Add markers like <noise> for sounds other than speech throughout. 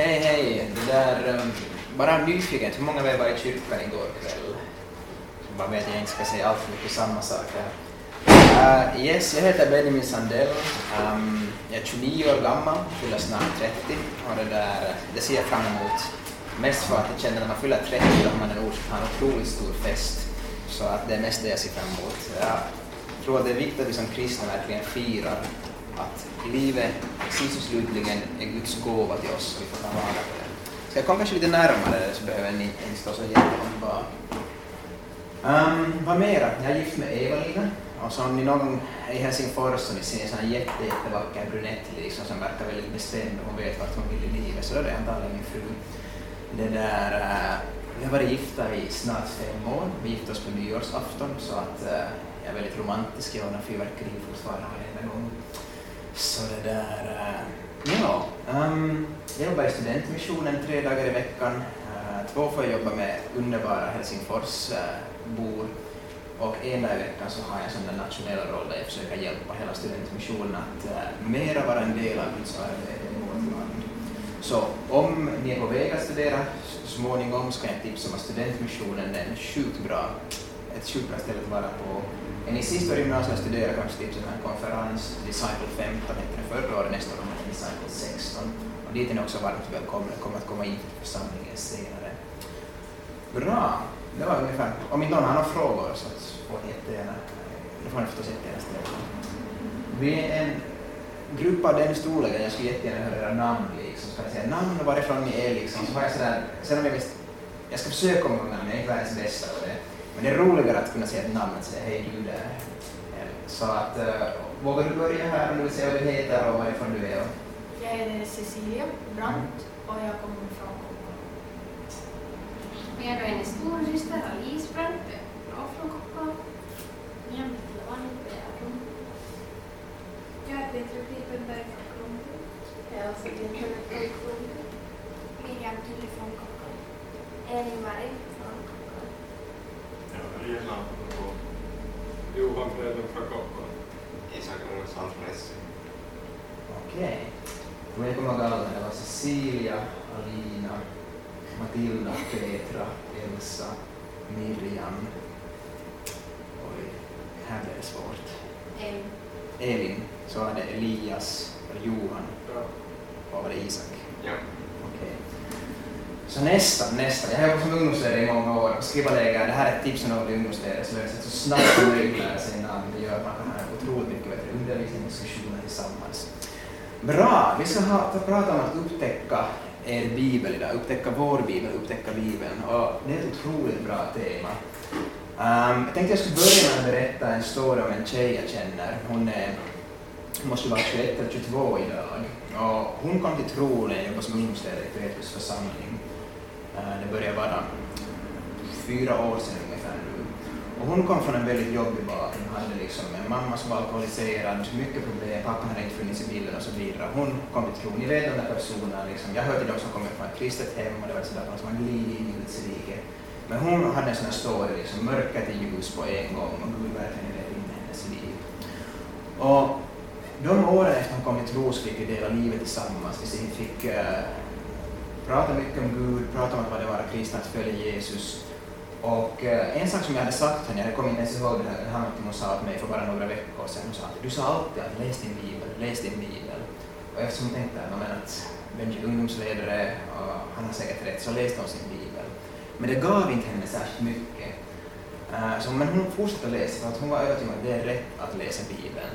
Hej, hej. Det där, um, bara nyfiken, hur många av er var i kyrkan igår kväll? Bara vet jag inte ska säga allt för mycket samma sak här. Uh, yes, jag heter Benjamin Sandell. Um, jag är 29 år gammal, fyller snart 30 och det där, det ser jag fram emot. Mest för att jag känner när man fyller 30 då har man en har en otroligt stor fest. Så att det är mest det jag ser fram emot. Jag tror att det är viktigt att vi som kristna verkligen firar att livet sist och slutligen är Guds gåva till oss och vi får ta vara på det. Ska jag komma kanske lite närmare så behöver ni inte stå så jättelångt bak. Um, vad mera? Jag är gift med Eva-Lina och så om ni någon gång är i Helsingfors och ni ser en sån jätte, jättevacker brunett liksom, som verkar väldigt bestämd och hon vet vart hon vill i livet så då är det antagligen min fru. Det där, uh, vi har varit gifta i snart fem år. Vi gifte oss på nyårsafton så att uh, jag är väldigt romantisk. Jag ordnar fyrverkeri fortfarande varenda gång. Så det där... Uh, ja, um, jag jobbar i studentmissionen tre dagar i veckan. Uh, två får jag jobba med underbara Helsingforsbor uh, och en dag i veckan så har jag en sån nationell roll där jag försöker hjälpa hela studentmissionen att uh, mera vara en del av Guds arbete i vårt land. Så om ni är på väg att studera småningom så kan jag tipsa om att studentmissionen är en sjukt bra, ett sjukt bra ställe att vara på är ni sista år studerade gymnasiet studerar kanske tipsa om en konferens, Disciple 15 hette den förra året, nästa år är Disciple 16. Och dit är ni också varmt välkomna, kommer att komma in till församlingen senare. Bra, det var ungefär, om inte någon har några frågor så får ni jättegärna, då får ni förstås jättegärna ställa. Vi är en grupp av den storleken, jag skulle jättegärna höra era namn liksom, ska jag säga namn och varifrån ni är liksom, så har jag sådär, sen om jag visst, jag ska försöka komma ihåg namn, jag är inte världens bästa på det. Men det är roligare att kunna säga ett namn än säga hej du där. Så att, uh, vågar du börja här om du vill säga vad du heter och varifrån du är? Jag heter Cecilia Brandt och jag kommer från Kokkola. Jag är hennes storasyster Alice Brandt, jag från Kokkola. Jag heter Bergblom. Jag är Petra Klippenberg från Kronby. Jag är Kenneth från Kronby. Miriam Tilly från Kokkola. Elin från Kokkola. Ja, från Johan Fredrik från Kokkola. Isak från Essie. Okej. Då jag kommer ihåg alla, det var Cecilia, Alina, Matilda, Petra, Elsa, Miriam. Oj, här blev det svårt. Elin. Elin, så var det Elias, eller Johan, Ja. och var det Isak? Ja. Så nästan, nästan. Jag har jobbat som ungdomsledare i många år och skrivarläger. Det här är ett tips om någon ungdomsledare så löser så snabbt som möjligt lära sig namn. Det gör att man kan ha otroligt mycket bättre undervisning och diskussioner tillsammans. Bra! Vi ska ha, prata om att upptäcka eh, er bibel idag, upptäcka vår bibel, upptäcka bibeln. Och det är ett otroligt bra tema. Um, jag tänkte jag skulle börja med att berätta en story om en tjej jag känner. Hon är, hon måste vara 21 eller 22 idag. Och hon kom till tro när jag jobbade som ungdomsledare i Petrus församling. Eh, det börjar vara fyra år sedan ungefär nu. Och hon kom från en väldigt jobbig bakgrund. Hon hade liksom en mamma som var alkoholiserad, mycket problem, pappa hade inte funnits i bilden och så vidare. Hon kom till tro. Ni vet de där personerna, liksom. jag hör till de som kommer från ett kristet hem och det var sådär man glider in i Guds rike. Men hon hade en sån här story, liksom, mörker till ljus på en gång och Gud verkligen ledde in i hennes liv. Och de åren efter hon kom till tro så fick vi dela livet tillsammans. Vi fick uh, pratade mycket om Gud, pratade om vad det var att kristna, att följa Jesus. Och eh, en sak som jag hade sagt henne, jag kommer inte ens ihåg det här, det hon sa till mig för bara några veckor sedan. Hon sa att du sa alltid att läs din bibel, läs din bibel. Och eftersom hon tänkte att, men att Benji är ungdomsledare och han har säkert rätt, så läste hon sin bibel. Men det gav inte henne särskilt mycket. Uh, så, men hon fortsatte läsa för att hon var övertygad om att det är rätt att läsa bibeln.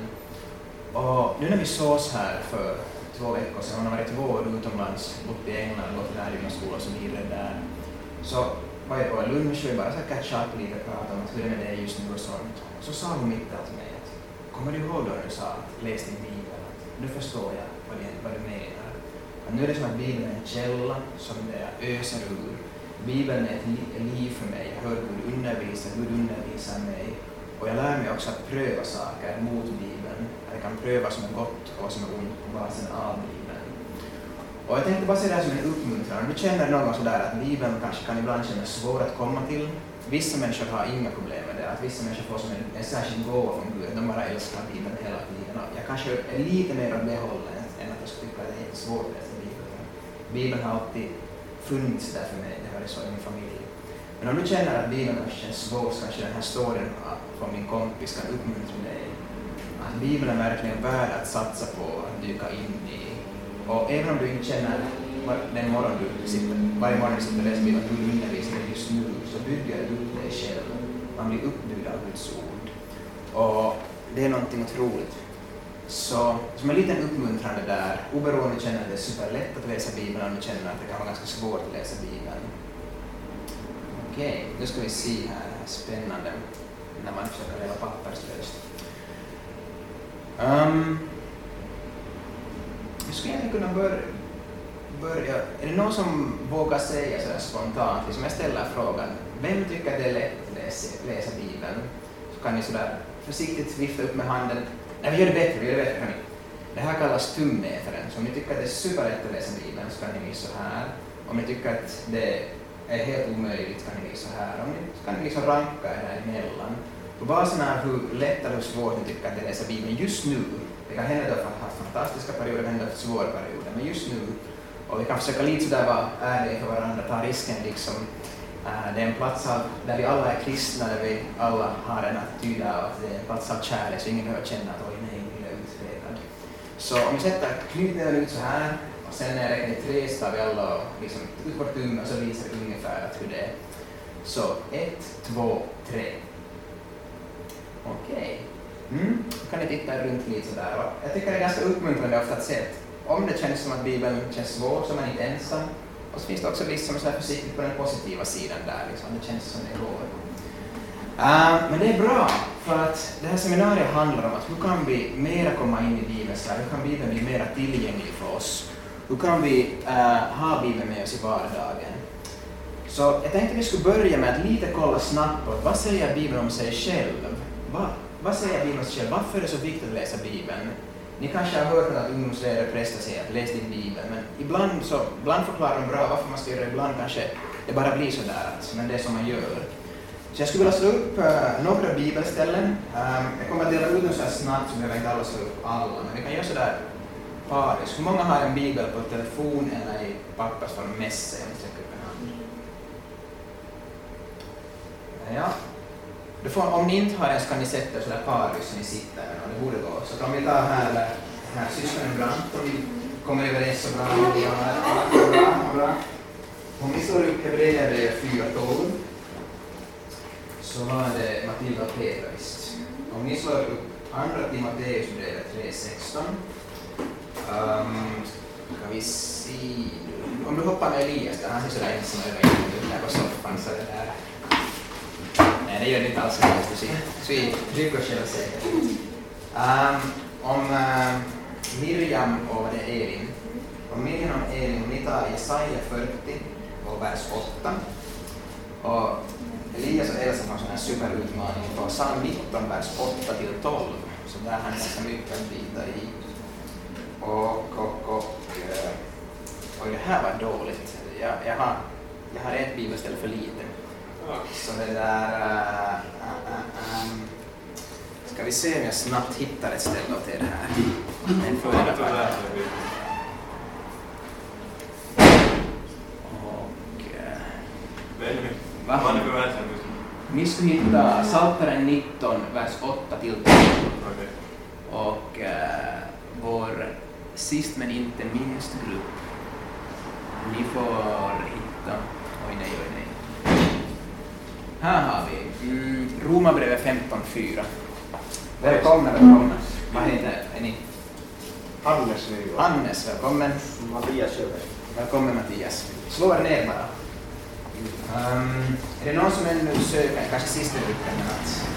Och nu när vi sågs här för två veckor sedan, hon har varit två år utomlands, bott i England, gått lärjungaskola och så vidare där, så var jag på en lunch och vi bara catch up lite och pratade om hur det är med dig just nu och sånt. Och så sa hon mitt i allt till mig att kommer du ihåg då när du sa att läs din bibel? Att nu förstår jag vad, det, vad du menar. Att nu är det som att bibeln är en källa som det jag öser ur. Bibeln är ett liv för mig. Jag hör Gud undervisa, Gud undervisar mig. Och jag lär mig också att pröva saker mot Bibeln. Att jag kan pröva som är gott och som är ont på basen av Bibeln. Och jag tänkte bara säga det här som en uppmuntran. Om du känner någon sådär att Bibeln kanske kan ibland kännas svår att komma till. Vissa människor har inga problem med det. Att vissa människor får som en, en särskild gåva från Gud. De bara älskar Bibeln hela tiden. Och jag kanske är lite mer åt det hållet än att jag skulle tycka att det är svårt att läsa Bibeln. Bibeln har alltid funnits där för mig, det har varit så i min familj. Men om du känner att Bibeln kanske känns svår så kanske den här storyn från min kompis kan uppmuntra dig. Att Bibeln är verkligen värd att satsa på, att dyka in i. Och även om du inte känner den morgon du sitter, varje morgon du sitter och läser Bibeln, att du undervisar just nu, så bygger du upp dig själv. Man blir uppbyggd av Guds ord. Och det är någonting otroligt. Så som en liten uppmuntrande där, oberoende känner att det är superlätt att läsa Bibeln, om du känner att det kan vara ganska svårt att läsa Bibeln. Okej, nu ska vi se här, spännande när man försöker leva papperslöst. Um, ehm, jag skulle egentligen kunna börja, börja, är det någon som vågar säga sådär spontant, liksom jag ställer frågan, vem tycker att det är lätt att läsa, läsa Bibeln? Så kan ni sådär försiktigt vifta upp med handen. Nej, vi gör det bättre, vi gör det bättre. Hörni. Det här kallas tummätaren, så om ni tycker att det är superlätt att läsa Bibeln så kan ni visa så här. Om ni tycker att det är helt omöjligt kan ni visa så här. Om ni, så kan ni liksom ranka er däremellan. På basen av hur lätt eller hur svårt ni tycker att det är att läsa Bibeln just nu, det kan hända att du har haft fantastiska perioder, det kan hända att svåra perioder, men just nu, och vi kan försöka lite sådär vara ärliga för varandra, ta risken liksom, det är en plats av, där vi alla är kristna, där vi alla har en attityd av att det är en plats av kärlek, så ingen behöver känna att oj nej, nu är jag utpekad. Så om vi sätter knytnäven ut så här, sen när jag till tre så vi alla och liksom ut vårt tumme och så visar vi ungefär att hur det är. Så ett, två, tre. Okej. Mm. Då kan ni titta runt lite sådär. Och jag tycker det är ganska uppmuntrande ofta att se att om det känns som att Bibeln känns svår så är man inte ensam. Och så finns det också vissa som är försiktiga försiktigt på den positiva sidan där, liksom. det känns som det går. Uh, men det är bra, för att det här seminariet handlar om att hur kan vi mera komma in i Bibeln, hur kan Bibeln bli mera tillgänglig för oss? Hur kan vi uh, ha Bibeln med oss i vardagen? Så jag tänkte vi skulle börja med att lite kolla snabbt på vad säger Bibeln om sig själv? Va, vad säger Bibeln om sig själv? Varför är det så viktigt att läsa Bibeln? Ni kanske har hört att ungdomsledare präster säger att läs din bibel, men ibland, så, ibland förklarar de bra varför man ska göra det, ibland kanske det bara blir sådär, alltså, men det är som man gör. Så jag skulle vilja slå upp uh, några bibelställen. Um, jag kommer att dela ut dem så här snabbt, så behöver inte alla slå upp alla, men vi kan göra sådär paris. Hur många har en bibel på telefon eller i pappersform med sig? Om ni upp en hand. Ja. Du får, om ni inte har en så kan ni sätta er sådär paris som ni sitter och det borde gå. Så kan vi ta här, här syskonen Brandt om vi kommer överens så bra. Bra, bra. Om vi slår upp Hebreerbrevet 4.12 så var det Matilda och Petra visst. Om ni slår upp andra Timoteusbrevet 3.16 um, ska vi se. Om du hoppar med Elias där, han ser sådär ensam över där på soffan så det där Nej, det gör det inte alls. Du ser, ser trygg och självsäker. Um, om uh, Miriam och vad det är Elin. Om Miriam och Elin, ni tar Jesaja 40 och vers 8. Och Elias och Elsa har en sån här superutmaning på psalm 19, vers 8 till 12. Så där har ni ganska mycket att bita i. Och, och, och, och det här var dåligt. Jag, jag, har, jag har ett bibelställe för lite. Så det där... Uh, uh, um, ska vi se om jag snabbt hittar ett ställe åt er här. Men för det Vad för ni ska hitta Psaltaren 19, vers 8 till 12. Okej. Och uh, vår sist men inte minst grupp. Ni får hitta... Oj nej, oj nej. Här har vi mm, Romarbrevet 15.4. Välkomna, välkomna. Vad heter är ni? Hannes Nygård. Hannes, välkommen. Mattias Sjöberg. Välkommen Mattias. Slå er ner bara. Um, är det någon som ännu söker, kanske sista gruppen, men att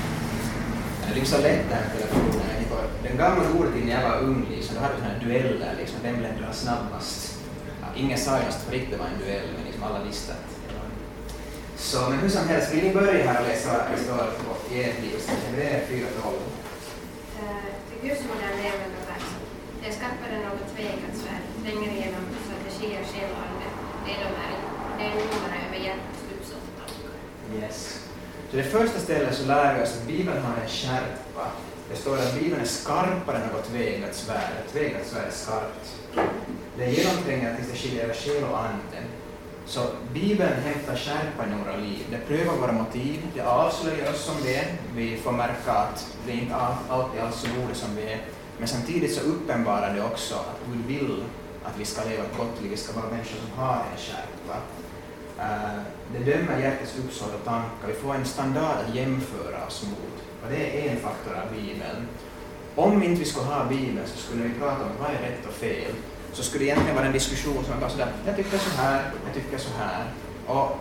det är liksom så lätt där telefonen. Den gamla skoltiden när jag var ung, liksom, då hade vi här dueller, liksom, vem bläddrar snabbast? Ja, ingen sa ju på riktigt det var en duell, men liksom alla visste att Så, men hur som helst, vill ni börja här och läsa står på ert liv? Det är 4.12. Eh, Till Guds moderna levande vers. Det skapade något tvekat svärd, tränger igenom så att det skiljer själ och ande. Det är domare över hjärtats uppsåt. Yes. Så det första stället så lär vi oss att Bibeln har en skärpa. Det står att Bibeln är skarpare än något tvegat svärd. Ett tvegat svärd är skarpt. Det genomtränger tills det skiljer över själ och ande. Så Bibeln hämtar skärpa i några liv. Det prövar våra motiv, det avslöjar oss som vi är. Vi får märka att vi inte alltid alls så goda som vi är. Men samtidigt så uppenbarar det också att Gud vill att vi ska leva ett gott liv, vi ska vara människor som har en skärpa. Uh, det dömer hjärtats uppsåt och tankar, vi får en standard att jämföra oss mot. Och det är en faktor av Bibeln. Om inte vi skulle ha Bibeln så skulle vi prata om vad är rätt och fel. Så skulle det egentligen vara en diskussion som är bara sådär, jag tycker så här, jag tycker så här. Och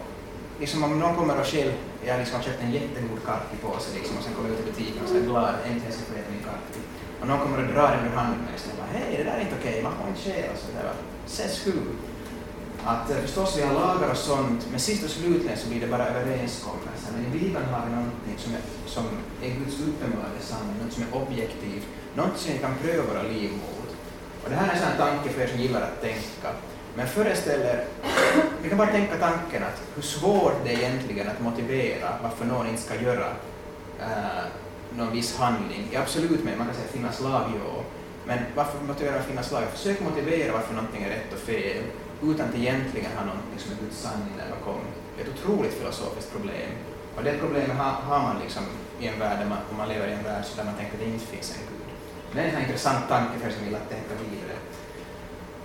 liksom om någon kommer och själv, jag liksom har köpt en jättegod kaffepåse liksom, och sen kommer jag ut i butiken och så är glad, äntligen ska jag få äta min karki. Och någon kommer och drar den ur handen och bara, hej, det där är inte okej, man får inte stjäla. Så det ses hur. Att eh, förstås vi har lagar och sånt, men sist och slutligen så blir det bara överenskommelser. Men i Bibeln har vi någonting som är, som är Guds uppenbarade sanning, något som är objektivt, något som vi kan pröva våra liv mot. Och det här är en sån tanke för er som gillar att tänka. Men föreställer, vi kan bara tänka tanken att hur svårt det är egentligen att motivera varför någon inte ska göra uh, någon viss handling. Ja, absolut med, man kan säga att finnas lag, ja. Men varför motivera att finnas lag? Försök motivera varför någonting är rätt och fel utan att egentligen ha någonting som är Guds sanning där bakom. Det är ett otroligt filosofiskt problem. Och det problemet har, har man liksom i en värld, där man, om man lever i en värld där man tänker att det inte finns en Gud. Det är en intressant tanke för er som vill att tänka vidare.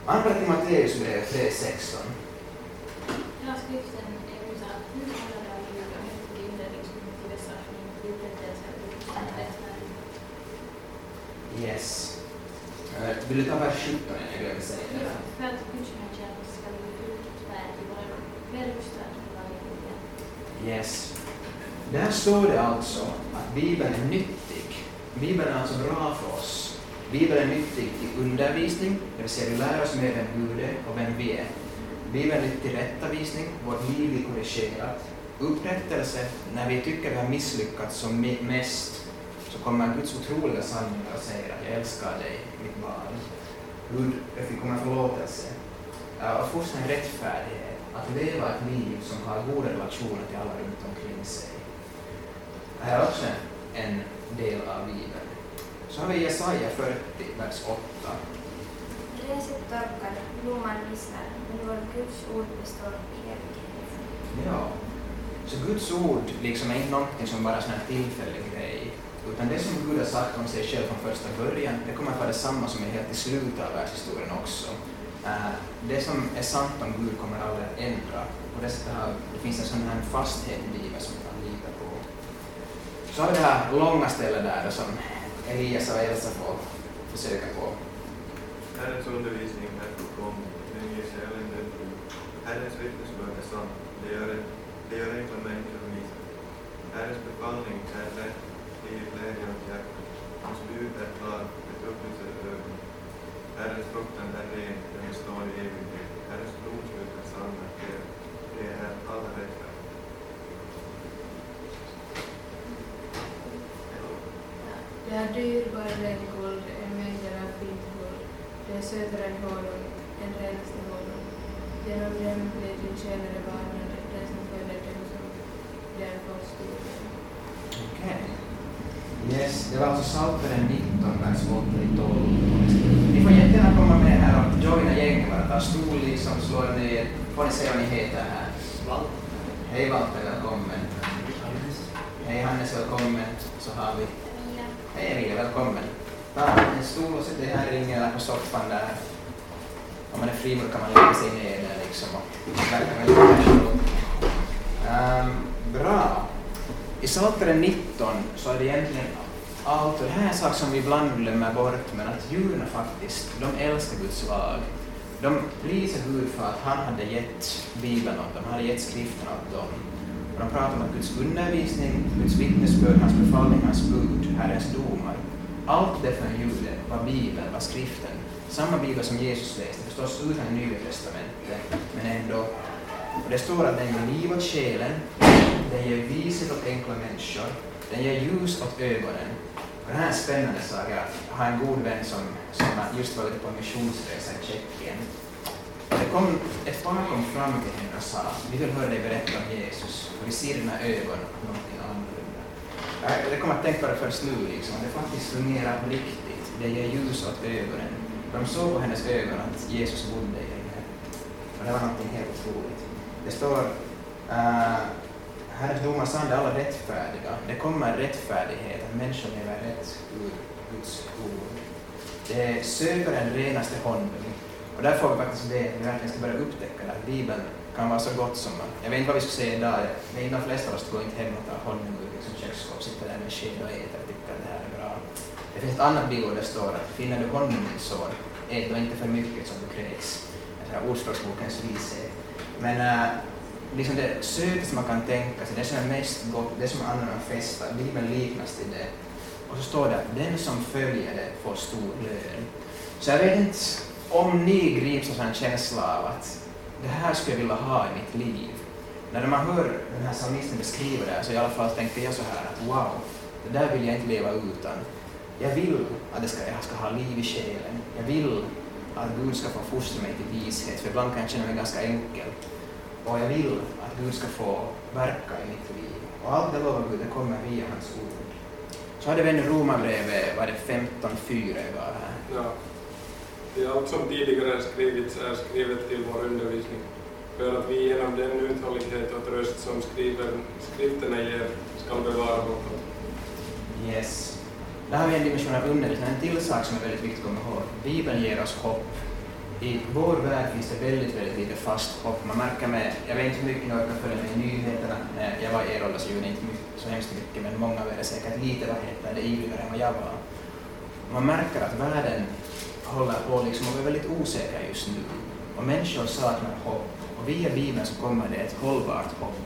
Andra till Matteusbrevet 3.16. Hela skriften är utan att Gud och. Yes. Vill du ta vers 17 innan jag glömmer säga det? Ja, för att gudstjänst ska bli fruktbärd i våra välustad varje vilja. Yes. Där står det alltså att Bibeln är nyttig. Bibeln är alltså bra för oss. Bibeln är nyttig till undervisning, det vill säga vi lär oss mer vem Gud är och vem vi är. Bibeln är nyttig till rättavisning, vårt liv blir korrigerat. Upprättelse, när vi tycker vi har misslyckats som mest, så kommer Guds otroliga sanningar och säger att jag älskar dig, mitt barn. Gud vi kommer förlåtelse. Och fostra en rättfärdighet, att leva ett liv som har goda relationer till alla runt omkring sig. Det här är också en del av Bibeln. Så har vi Jesaja 40, vers 8. Gräset torkar, blomman vissnar, men vår Guds ord består i evighet. Ja. Så Guds ord liksom är inte någonting som bara är en tillfällig grej, utan det som Gud har sagt om sig själv från första början, det kommer att vara detsamma som är helt i slutet av världshistorien också. Uh, det som är sant om Gud kommer aldrig att ändra. Och det, det finns en sån här fasthet i livet som man kan lita på. Så har vi det här långa stället där som Elias och Elsa får försöka på. Herrens undervisning är fullkomlig, den ger själen den tro. Herrens vittnesbörd är sant, det gör, det gör enkla människor visa. Herrens befallning är rätt, ger glädje åt hjärtat. Hans bud är klar, det upplyser ögonen. Herrens fruktan är ren, den består i evighet. Herrens blodsbud är sanna, det, det är alla rätta. Det är dyrbarare än guld, en mängder av fint guld. Det är sötare än honung, en renaste honung. Genom dem blir din tjänare varnad, den som följer dem som den får studier. Okej. Yes, det var alltså Psaltaren 19, vers 8 12. Ni får jättegärna komma med här och joina gänget, bara ta stol liksom, slå er ner. Får ni säga vad ni heter här? Walter. Hej Walter, välkommen. Hej Hannes, välkommen. Så har vi. Hej Emilia, välkommen. Ta en stol och dig här i ringen eller på soffan där. Om man är frimur kan man lägga sig ner där liksom och verka väldigt casual. Um, bra. I Psaltaren 19 så är det egentligen allt, och det här är en sak som vi ibland glömmer bort, men att djuren faktiskt, de älskar Guds lag. De prisar Gud för att han hade gett Bibeln åt dem, han hade gett skriften åt dem. Och de pratar om att Guds undervisning, Guds vittnesbörd, hans befallning, hans bud, Herrens domar, allt det för en jude var Bibeln, var skriften. Samma Bibel som Jesus läste, förstås utan Nya Testamentet, men ändå. Och det står att den ger liv åt själen, den ger vishet åt enkla människor, den ger ljus åt ögonen. Och det här är spännande sak, jag har en god vän som, som just varit på en missionsresa i Tjeckien. Det kom, ett par kom fram till henne och sa, vi vill höra dig berätta om Jesus, och vi ser dina ögon någonting annorlunda. Jag- kom att tänka på det först nu, liksom. det faktiskt fungerar på riktigt. Det ger ljus åt ögonen. De såg på hennes ögon att Jesus bodde i henne. Och det var någonting helt otroligt. Det står eh, uh, Herrens domar sann alla rättfärdiga. Det kommer rättfärdighet, att människor lever rätt ur Guds ord. Det söker den renaste honung. Och där får vi faktiskt det, att vi verkligen ska börja upptäcka det, att Bibeln kan vara så gott som man. Jag vet inte vad vi ska säga idag, men de flesta av oss går inte hem och tar honung ur liksom köksskåp, sitter där med sked och äter och tycker att det här är bra. Det finns ett annat bild där det står att finner du honung min son, ät då inte för mycket som du kräks. Det här Ordspråksbokens vishet. Men äh, liksom det sötaste man kan tänka sig, det som är mest gott, det som annan festar, Bibeln liknas till det. Och så står det att den som följer det får stor lön. Så jag vet inte om ni grips av en känsla av att det här skulle jag vilja ha i mitt liv. När man hör den här psalmisten beskriva det så i alla fall tänkte jag så här att wow, det där vill jag inte leva utan. Jag vill att det ska, jag ska ha liv i själen. Jag vill att Gud ska få fostra mig till vishet, för ibland kan jag känna mig ganska enkel. Och jag vill att Gud ska få verka i mitt liv. Och allt det lovar Gud, det kommer via hans ord. Så hade vi en Romarbrevet, var det 15.4 var här. Ja. Det allt som tidigare skrivits är skrivet till vår undervisning, för att vi genom den uthållighet och tröst som skriver, skrifterna ger skall bevara vårt hopp. Yes. Där har vi en dimension av undervisning, en till sak som är väldigt viktigt att komma ihåg. Bibeln ger oss hopp. I vår värld finns det väldigt, väldigt lite fast hopp. Man märker med, jag vet inte hur mycket ni orkar följa med i nyheterna. När jag var i er ålder så gjorde inte mycket, så hemskt mycket, men många av er är säkert lite, vad heter det, ivrigare än vad jag var. Man märker att världen håller på liksom och är väldigt osäker just nu. Och människor saknar hopp. Och via Bibeln så kommer det ett hållbart hopp.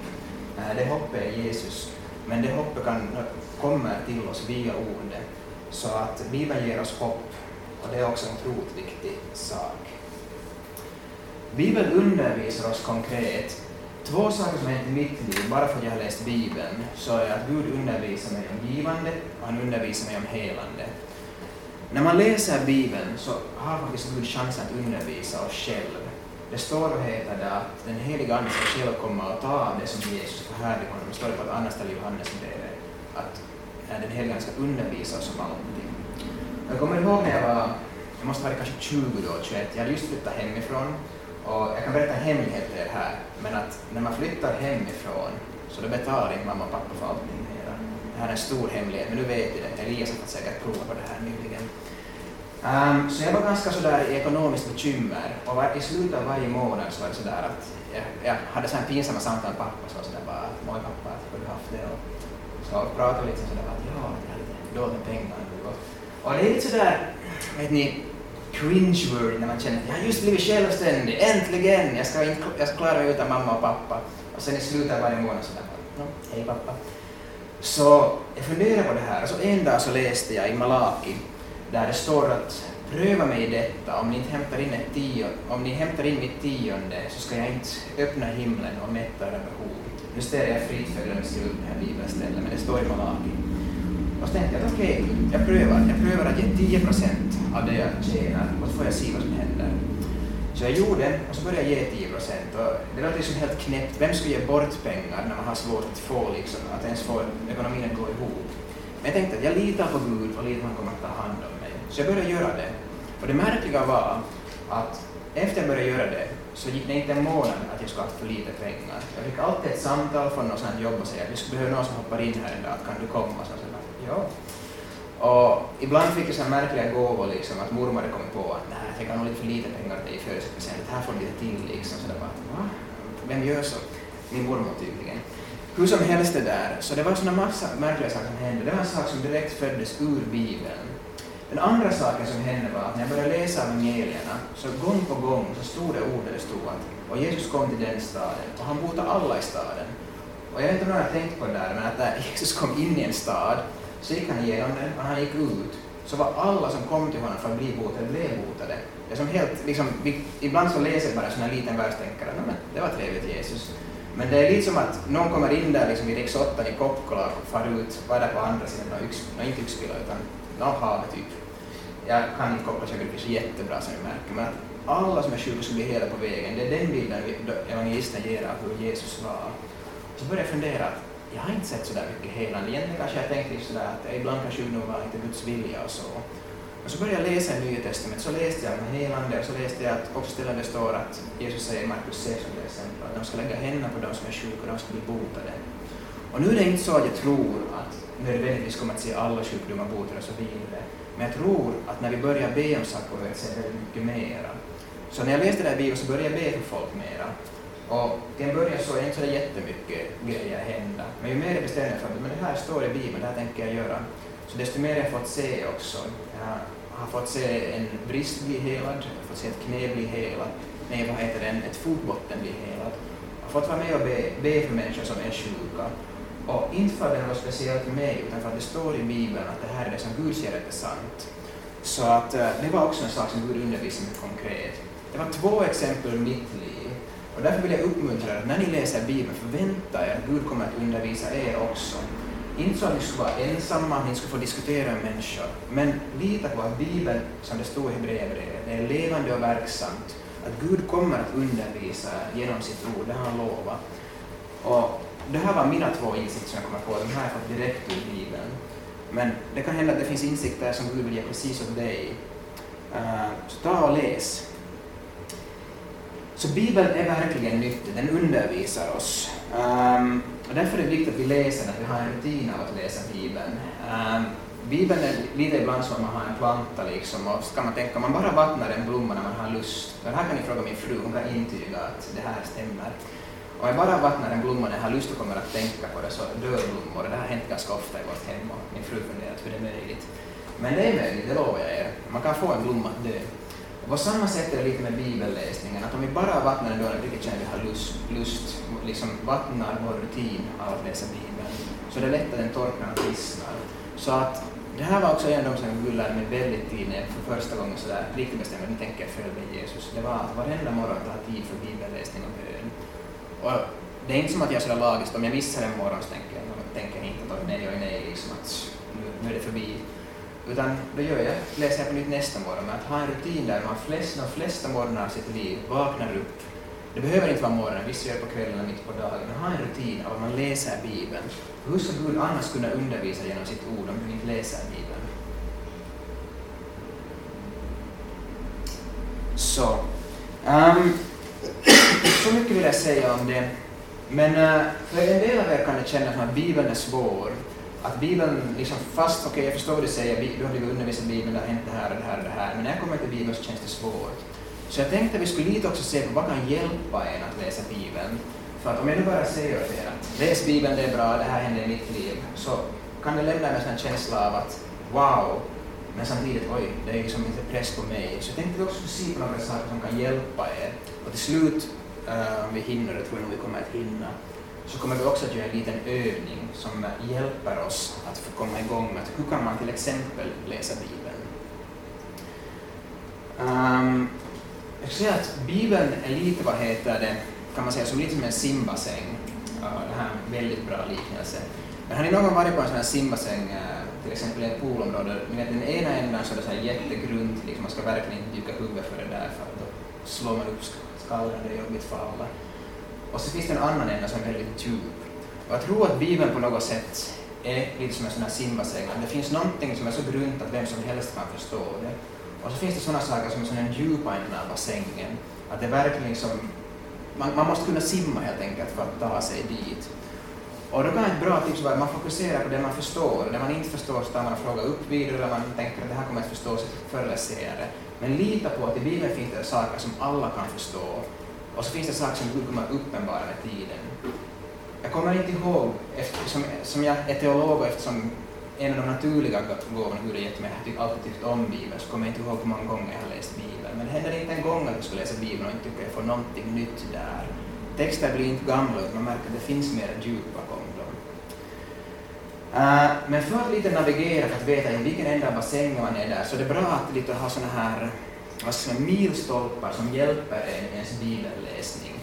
Eh, det hoppet är Jesus. Men det hoppet kan, kommer till oss via ordet. Så att Bibeln ger oss hopp. Och det är också en otroligt viktig sak. Bibeln undervisar oss konkret. Två saker som har hänt i mitt liv, bara för att jag har läst Bibeln, så är att Gud undervisar mig om givande och han undervisar mig om helande. När man läser Bibeln så har faktiskt Gud chansen att undervisa oss själv. Det står och heter det att den heliga Ande ska själv komma och ta av det som Jesus förhärligar honom. Det står det på ett annat ställe i Johannesbrevet att eh, den helgen ska undervisa oss om allting. Jag kommer ihåg när jag var, jag måste vara kanske 20 då, 21, jag hade just flyttat hemifrån och jag kan berätta en hemlighet för er här, men att när man flyttar hemifrån så då betalar inte mamma och pappa för allting mera. Det här är en stor hemlighet, men nu vet ni det. Elias har säkert provat på det här nyligen. Um, så jag var ganska sådär i ekonomiskt bekymmer och var, i slutet av varje månad så var det sådär att jag, jag hade sådana pinsamma samtal med pappa så sådär bara ”Moi pappa, hur har du haft det?” och så pratar vi lite sådär att ”Ja, jag har lite dåligt pengar nu” och, det är lite sådär, vet ni, cringe-word när man känner att jag har just blivit självständig, äntligen! Jag ska, inte, jag ska klara mig utan mamma och pappa. Och sen i slutet av varje månad sådär no, ”Hej pappa”. Så jag funderade på det här och så en dag så läste jag i Malaki där det står att pröva mig i detta, om ni inte hämtar in ett tion, om ni hämtar in mitt tionde så ska jag inte öppna himlen och mätta era behov. Nu ställer jag fritt för jag skriva upp det här bibelstället, men det står i Malaki. Och så tänkte jag att okej, okay, jag prövar. Jag prövar att ge 10 procent av det jag tjänar och så får jag se vad som händer. Så jag gjorde och så började jag ge 10 procent. Det låter liksom helt knäppt. Vem ska ge bort pengar när man har svårt att få liksom, att ens få ekonomin att gå ihop? Men jag tänkte att jag litar på Gud och litar på att han kommer att ta hand om mig. Så jag började göra det. Och det märkliga var att efter jag började göra det så gick det inte en månad att jag skulle ha för lite pengar. Jag fick alltid ett samtal från något sånt jobb och säga att vi skulle behöva någon som hoppar in här en dag. kan du komma? Så jag sa, ja. Och ibland fick jag så märkliga gåvor, liksom, att mormor hade kommit på att nej, jag tänker nog lite för lite pengar till dig i födelsedagspresent, här får du lite till. Liksom. Så jag bara, va? Vem gör så? Min mormor tydligen. Hur som helst det där, så det var såna massa märkliga saker som hände. Det var en sak som direkt föddes ur Bibeln. Den andra saken som hände var att när jag började läsa evangelierna så gång på gång så stod det ord där det stod att och Jesus kom till den staden och han botade alla i staden. Och jag vet inte om någon har tänkt på det där, men att när Jesus kom in i en stad så gick han igenom den och han gick ut så var alla som kom till honom för att bli botade, blev botade. Det är som helt, liksom, vi, ibland så läser jag bara en sån här liten vers och tänker att det var trevligt Jesus. Men det är lite som att någon kommer in där liksom i riksottan i Kokkola och far ut, var är på andra sidan, och yks, och inte Yxpila utan no, halv, typ. Jag kan koppla säkert geografi så jättebra som jag märker, men att alla som är sjuka ska bli hela på vägen. Det är den bilden evangelisten ger av hur Jesus var. Så började jag fundera att jag har inte sett så där mycket helande. Egentligen kanske jag tänkte sådär att ibland kan sjukdom vara inte Guds vilja och så. Och så började jag läsa i Nya Testamentet, så läste jag om helande och så läste jag att också ställen det står att Jesus säger i Markus 6 till exempel att de ska lägga händerna på de som är sjuka och de ska bli botade. Och nu är det inte så att jag tror att nödvändigtvis kommer att se alla sjukdomar botade och så vidare. Men jag tror att när vi börjar be om saker kommer vi se väldigt mycket mera. Så när jag läste det här Bibeln så började jag be för folk mera. Och till en början så är det inte så jättemycket grejer hända. Men ju mer jag bestämde mig för att men det här står i Bibeln, det här tänker jag göra. Så desto mer har jag fått se också. Jag har fått se en brist bli helad, jag har fått se ett knä bli helat, nej vad heter det, ett fotbotten bli helad. Jag har fått vara med och be, be för människor som är sjuka. Och inte för att det är något speciellt med mig, utan för att det står i Bibeln att det här är det som Gud säger är sant. Så att eh, det var också en sak som Gud undervisade mig konkret. Det var två exempel ur mitt liv. Och därför vill jag uppmuntra er att när ni läser Bibeln, förvänta er att Gud kommer att undervisa er också. Inte så att ni skulle vara ensamma, ni skulle få diskutera med människor, men lita på att Bibeln, som det står i Hebreerbrevet, det är levande och verksamt. Att Gud kommer att undervisa er genom sitt ord, det har han lovat. Och det här var mina två insikter som jag kommer på, de här har jag fått direkt ur Bibeln. Men det kan hända att det finns insikter som Gud vill ge precis åt dig. Uh, så ta och läs. Så Bibeln är verkligen nyttig, den undervisar oss. Um, och därför är det viktigt att vi läser, att vi har en rutin av att läsa Bibeln. Um, Bibeln är lite ibland som att man har en planta liksom, och ska man tänka, man bara vattnar en blomma när man har lust, för här kan ni fråga min fru, hon kan intyga att det här stämmer. Och jag bara vattnar en blomma jag har lust och kommer att tänka på det så dör blommor. Det har hänt ganska ofta i vårt hem och min fru funderat hur det är möjligt. Men det är möjligt, det lovar jag er. Man kan få en blomma att dö. Och på samma sätt är det lite med bibelläsningen, att om vi bara vattnar den dörren, vilket känner vi har lust, lust liksom vattnar vår rutin av att läsa Bibeln, så det är lätt att den torknar och vissnar. Så att det här var också en av de som Gud lärde mig väldigt tidigt när jag för första gången sådär riktigt bestämde mig, nu tänker jag följa Jesus. Det var att varenda morgon ta tid för Bibeln. Och det är inte som att jag är sådär lagiskt, om jag missar en morgon så tänker jag, tänker inte att nej och nej, liksom att nu, nu är det förbi. Utan då gör jag, läser jag på nytt nästa morgon, men att ha en rutin där man flest, de flesta morgnar av sitt liv vaknar upp. Det behöver inte vara morgonen, vissa gör det på kvällen och mitt på dagen, men ha en rutin av att man läser Bibeln. Hur ska Gud annars kunna undervisa genom sitt ord om du inte läser Bibeln? Så. Um, så mycket vill jag säga om det. Men eh, för en del av er kan det kännas som att Bibeln är svår. Att Bibeln, liksom, fast okej okay, jag förstår vad du säger, du har blivit undervisad i Bibeln, det har hänt det här och det här och det här, men när jag kommer till Bibeln så känns det svårt. Så jag tänkte att vi skulle lite också se på vad kan hjälpa en att läsa Bibeln. För att om jag nu bara säger åt er att läs Bibeln, det är bra, det här händer i mitt liv, så kan det lämna en känsla av att wow, men samtidigt, oj, det är liksom inte press på mig. Så jag tänkte att vi också skulle se på några saker som kan hjälpa er. Och till slut Eh, om vi hinner, det tror jag nog vi kommer att hinna, så kommer vi också att göra en liten övning som hjälper oss att få komma igång med att hur kan man till exempel läsa Bibeln. Um, jag skulle säga att Bibeln är lite, vad heter det, kan man säga, som lite som en simbassäng. Uh, det här är en väldigt bra liknelse. Men har ni någon gång varit på en sån här simbassäng, uh, till exempel i ett poolområde, ni vet den ena änden så är det så här jättegrunt, liksom, man ska verkligen inte dyka huvudet för det där för att då slår man upp skallen, det är jobbigt för alla. Och så finns det en annan ända som är väldigt djup. Och jag tror att Bibeln på något sätt är lite som en sån här simbassäng, det finns någonting som är så grunt att vem som helst kan förstå det. Och så finns det sådana saker som är sån djupa änden av bassängen, att det verkligen som, man, man måste kunna simma helt enkelt för att ta sig dit. Och då kan ett bra tips vara att man fokuserar på det man förstår. Det man inte förstår så tar man och frågar upp vidare eller man tänker att det här kommer att förstås förr eller senare. Men lita på att i Bibeln finns det saker som alla kan förstå. Och så finns det saker som Gud kommer att uppenbara med tiden. Jag kommer inte ihåg, eftersom som jag är teolog och eftersom en av de naturliga gåvorna Gud har gett mig, jag har alltid tyckt om Bibeln, så kommer jag inte ihåg hur många gånger jag har läst Bibeln. Men det händer inte en gång att jag ska läsa Bibeln och inte tycker jag får någonting nytt där. Texter blir inte gamla, utan man märker att det finns mer djup bakom dem. Uh, men för att lite navigera, för att veta i vilken ända av bassängen man är där, så är det bra att lite ha sådana här alltså, milstolpar som hjälper en i ens bibelläsning.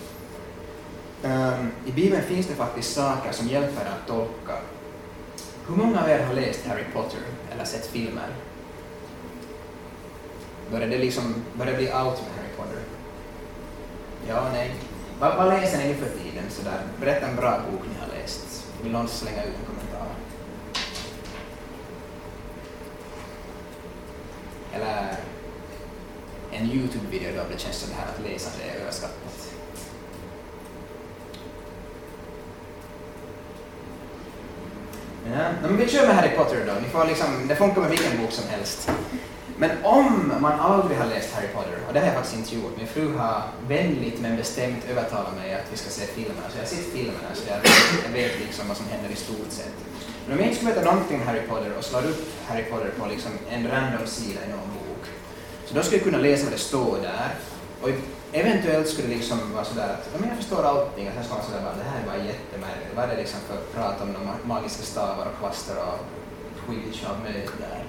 Um, I Bibeln finns det faktiskt saker som hjälper en att tolka. Hur många av er har läst Harry Potter eller sett filmer? Börjar det liksom, börjar bli out med Harry Potter? Ja, nej. Vad, vad läser ni nu för tiden? Sådär? Berätta en bra bok ni har läst. Vill någon slänga ut en kommentar? eller en Youtube-video då det känns som det här att läsa det är överskattat. Ja, men vi kör med Harry Potter då. Ni får liksom, det funkar med vilken bok som helst. Men om man aldrig har läst Harry Potter, och det har jag faktiskt inte gjort, min fru har vänligt men bestämt övertalat mig att vi ska se filmerna, så jag har sett filmerna så jag vet, jag vet liksom vad som händer i stort sett. Men om jag inte skulle veta någonting om Harry Potter och slår upp Harry Potter på liksom en random sida i någon bok, så då skulle jag kunna läsa vad det står där och eventuellt skulle det liksom vara sådär att ja, men jag förstår allting och sen skulle man sådär bara det här är bara jättemärkligt, vad är det liksom för prat om de magiska stavar och kvaster och skit och möjligt där.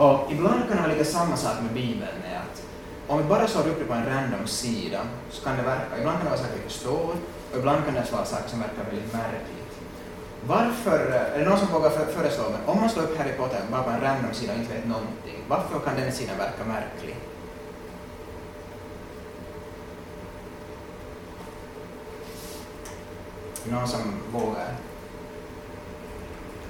Och ibland kan det vara lite samma sak med Bibeln är att om vi bara slår upp det på en random sida så kan det verka, ibland kan det vara saker vi förstår och ibland kan det vara saker som verkar väldigt märkligt. Varför, eh, är det någon som vågar föreslå, mig, om man slår upp Harry Potter bara på en random sida och inte vet någonting, varför kan den sidan verka märklig? Någon som vågar?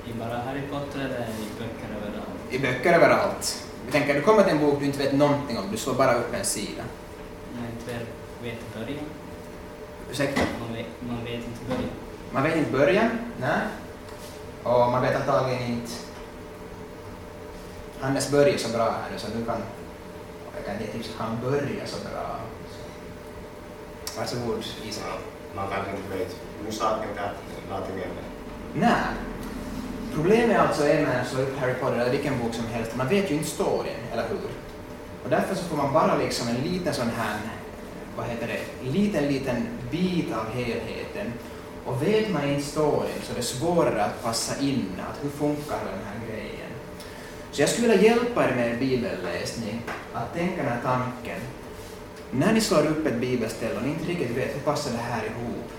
I bara Harry Potter eller i böcker överallt? I böcker överallt. Vi tänker, du kommer till en bok du inte vet någonting om, du slår bara upp en sida. Man inte vet, början. Ursäkta? Man vet, man vet inte början. Man vet inte början, nej. Och man vet antagligen inte... Hannes börjar så bra här nu så du kan... Jag kan ge tips att han börjar så bra. Så. Varsågod Isak. Man kanske inte vet orsaken till att någonting händer. Nej. Problemet alltså är med att slå upp Harry Potter eller vilken bok som helst, man vet ju inte storyn, eller hur? Och därför så får man bara liksom en liten sån här, vad heter det, liten, liten bit av helheten. Och vet man inte storyn så är det svårare att passa in, att hur funkar den här grejen? Så jag skulle vilja hjälpa er med er bibelläsning, att tänka den här tanken. När ni slår upp ett bibelställe och ni inte riktigt vet hur passar det här ihop,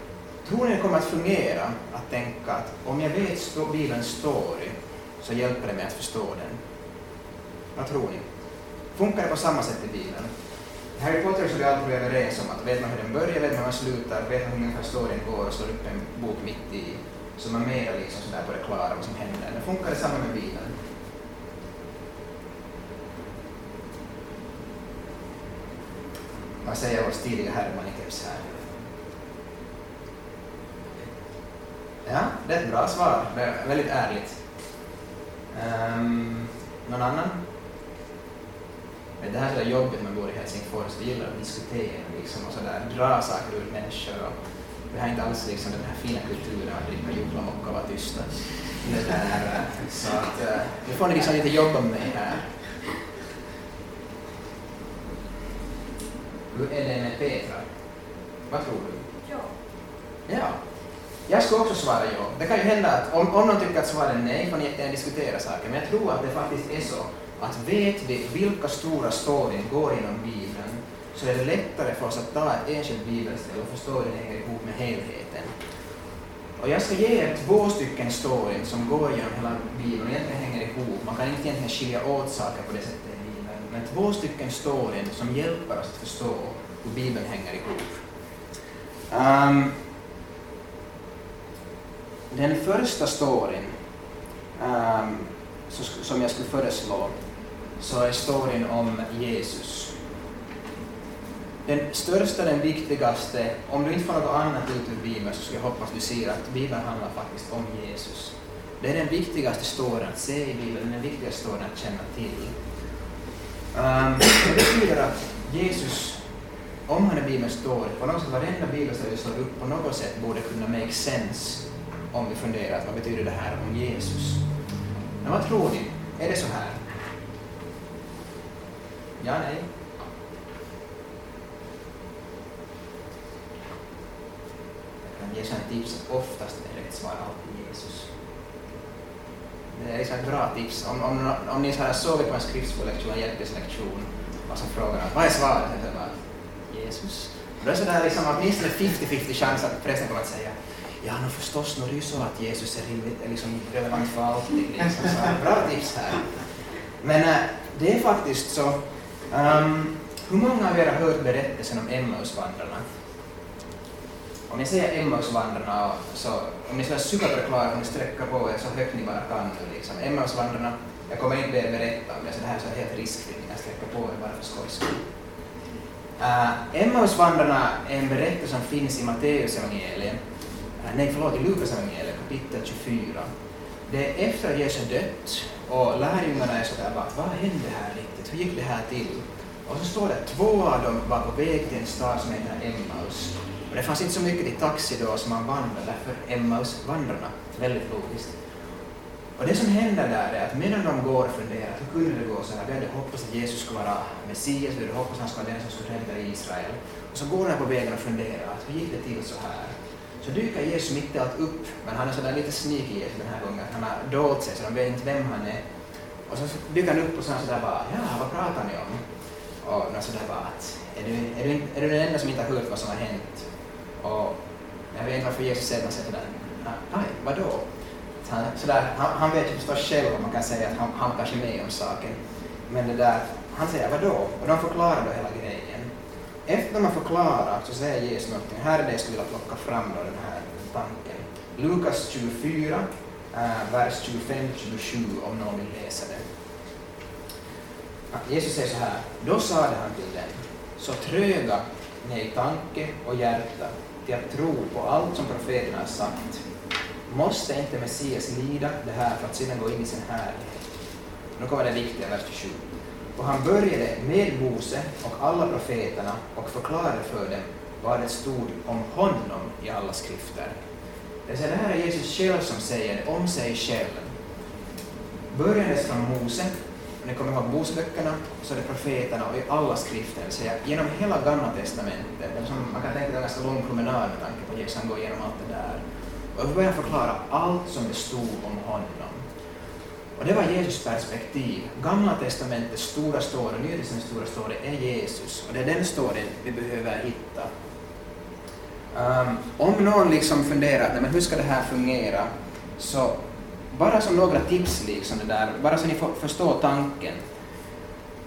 Tror ni det kommer att fungera att tänka att om jag vet Bibelns story så hjälper det mig att förstå den? Vad tror ni? Funkar det på samma sätt i Bibeln? I Harry Potter så är vi alltid överens om att vet man hur den börjar, vet man hur den slutar, vet man hur ungefär storyn går och slår upp en bok mitt i så är man mer liksom sådär på det klara vad som händer. Men funkar det samma med Bibeln? Vad säger vår stiliga Herman i keps här? Ja, det är ett bra svar. Det är väldigt ärligt. Um, någon annan? Det här är jobbigt man bor i Helsingfors. Vi gillar att diskutera liksom, och sådär, dra saker ur människor. Och vi har inte alls liksom, den här fina kulturen att dricka jordgubbsmocka och vara tysta. Det där, så att, uh, nu får ni liksom lite jobba med mig här. Hur är det med Petra? Vad tror du? Ja. Ja. Jag skulle också svara ja. Det kan ju hända att om, om någon tycker att svaret är nej får ni jättegärna diskutera saker, men jag tror att det faktiskt är så att vet vi vilka stora storyn går genom Bibeln så är det lättare för oss att ta ett enskilt bibelställe och förstå hur det hänger ihop med helheten. Och jag ska ge er två stycken storyn som går genom hela Bibeln och egentligen hänger ihop. Man kan inte egentligen skilja åt saker på det sättet i Bibeln, men två stycken storyn som hjälper oss att förstå hur Bibeln hänger ihop. Um, den första storyn um, som jag skulle föreslå så är storyn om Jesus. Den största, den viktigaste, om du inte får något annat ut ur Bibeln så ska jag hoppas du ser att Bibeln handlar faktiskt om Jesus. Det är den viktigaste storyn att se i Bibeln, den viktigaste storyn att känna till. Um, det betyder att Jesus, om han är Bibelns story, på något sätt varenda bibelställe som slår upp på något sätt borde kunna make sense om vi funderar vad betyder det här om Jesus? Men vad tror ni? Är det så här? Ja, nej? Jag kan ge sådana tips att oftast är rätt svar alltid Jesus. Det är liksom ett bra tips. Om, om, om ni så här sovit på en skriftskollektion, en hjälpmedelslektion, och så frågar vad är svaret? Bara Jesus. Och då är det sådär liksom åtminstone 50-50 chans att prästen kommer att säga Ja, no, förstås, det är det ju så att Jesus är, rimligt, liksom relevant för allting. Liksom. Så, bra tips här. Men äh, det är faktiskt så. Um, hur många av er har hört berättelsen om Emmausvandrarna? Om jag säger Emmausvandrarna, så om ni ska vara superklara ni sträcker på er så högt ni bara kan nu. Liksom. Emmausvandrarna, Jag kommer inte be- berätta om det, så det här är så helt riskfritt. Jag sträcker på er bara för skojs skull. Uh, Emmausvandrarna är en berättelse som finns i Matteus evangeliet, Eh, nej förlåt, i Lukas evangeliet kapitel 24. Det är efter att Jesus dött och lärjungarna är sådär bara, vad hände här riktigt? Hur gick det här till? Och så står det att två av dem var på väg till en stad som heter Emmaus. Och det fanns inte så mycket till taxi då som man vandrade, därför Emmaus-vandrarna. Väldigt logiskt. Och det som händer där är att medan de går och funderar, hur kunde det gå så här? Vi hade hoppats att Jesus skulle vara Messias, vi hade hoppats att han skulle vara den som skulle rädda Israel. Och så går de på vägen och funderar, att hur gick det till så här? Så dyker Jesus mitt i allt upp, men han är sådär lite sneaky Jesus den här gången. Han har dolt sig så de vet inte vem han är. Och så dyker han upp och så sådär bara, ja, vad pratar ni om? Och så sådär bara att, är du, är, du, är du den enda som inte har hört vad som har hänt? Och jag vet inte varför Jesus säger sig sådär, nej, ah, vadå? Så han, sådär, han, han vet ju förstås själv om man kan säga att han, han kanske är med om saken. Men det där, han säger vadå? Och de förklarar då hela grejen. Efter att man förklarat så säger Jesus någonting. Här är det jag skulle vilja plocka fram då den här tanken. Lukas 24, äh, eh, vers 25-27 om någon vill läsa det. Jesus säger så här. Då sade han till dem. Så tröga ni i tanke och hjärta till att tro på allt som profeterna har sagt. Måste inte Messias lida det här för att sedan gå in i sin härlighet? Nu kommer det viktiga, vers 27. Och han började med Mose och alla profeterna och förklarade för dem vad det stod om honom i alla skrifter. Det, vill det här är Jesus själv som säger det om sig själv. Börjandes från Mose, och ni kommer ihåg Moseböckerna, så är det profeterna och i alla skrifter, det vill säga genom hela gamla testamentet. Som, man kan tänka sig en ganska lång promenad med tanke på Jesus, han går igenom allt det där. Och då börjar han förklara allt som det stod om honom. Och det var Jesus perspektiv. Gamla testamentets stora story, Nya testamentets stora story är Jesus. Och det är den storyn vi behöver hitta. Um, om någon liksom funderar, nej men hur ska det här fungera? Så bara som några tips, liksom det där, bara så ni får förstå tanken.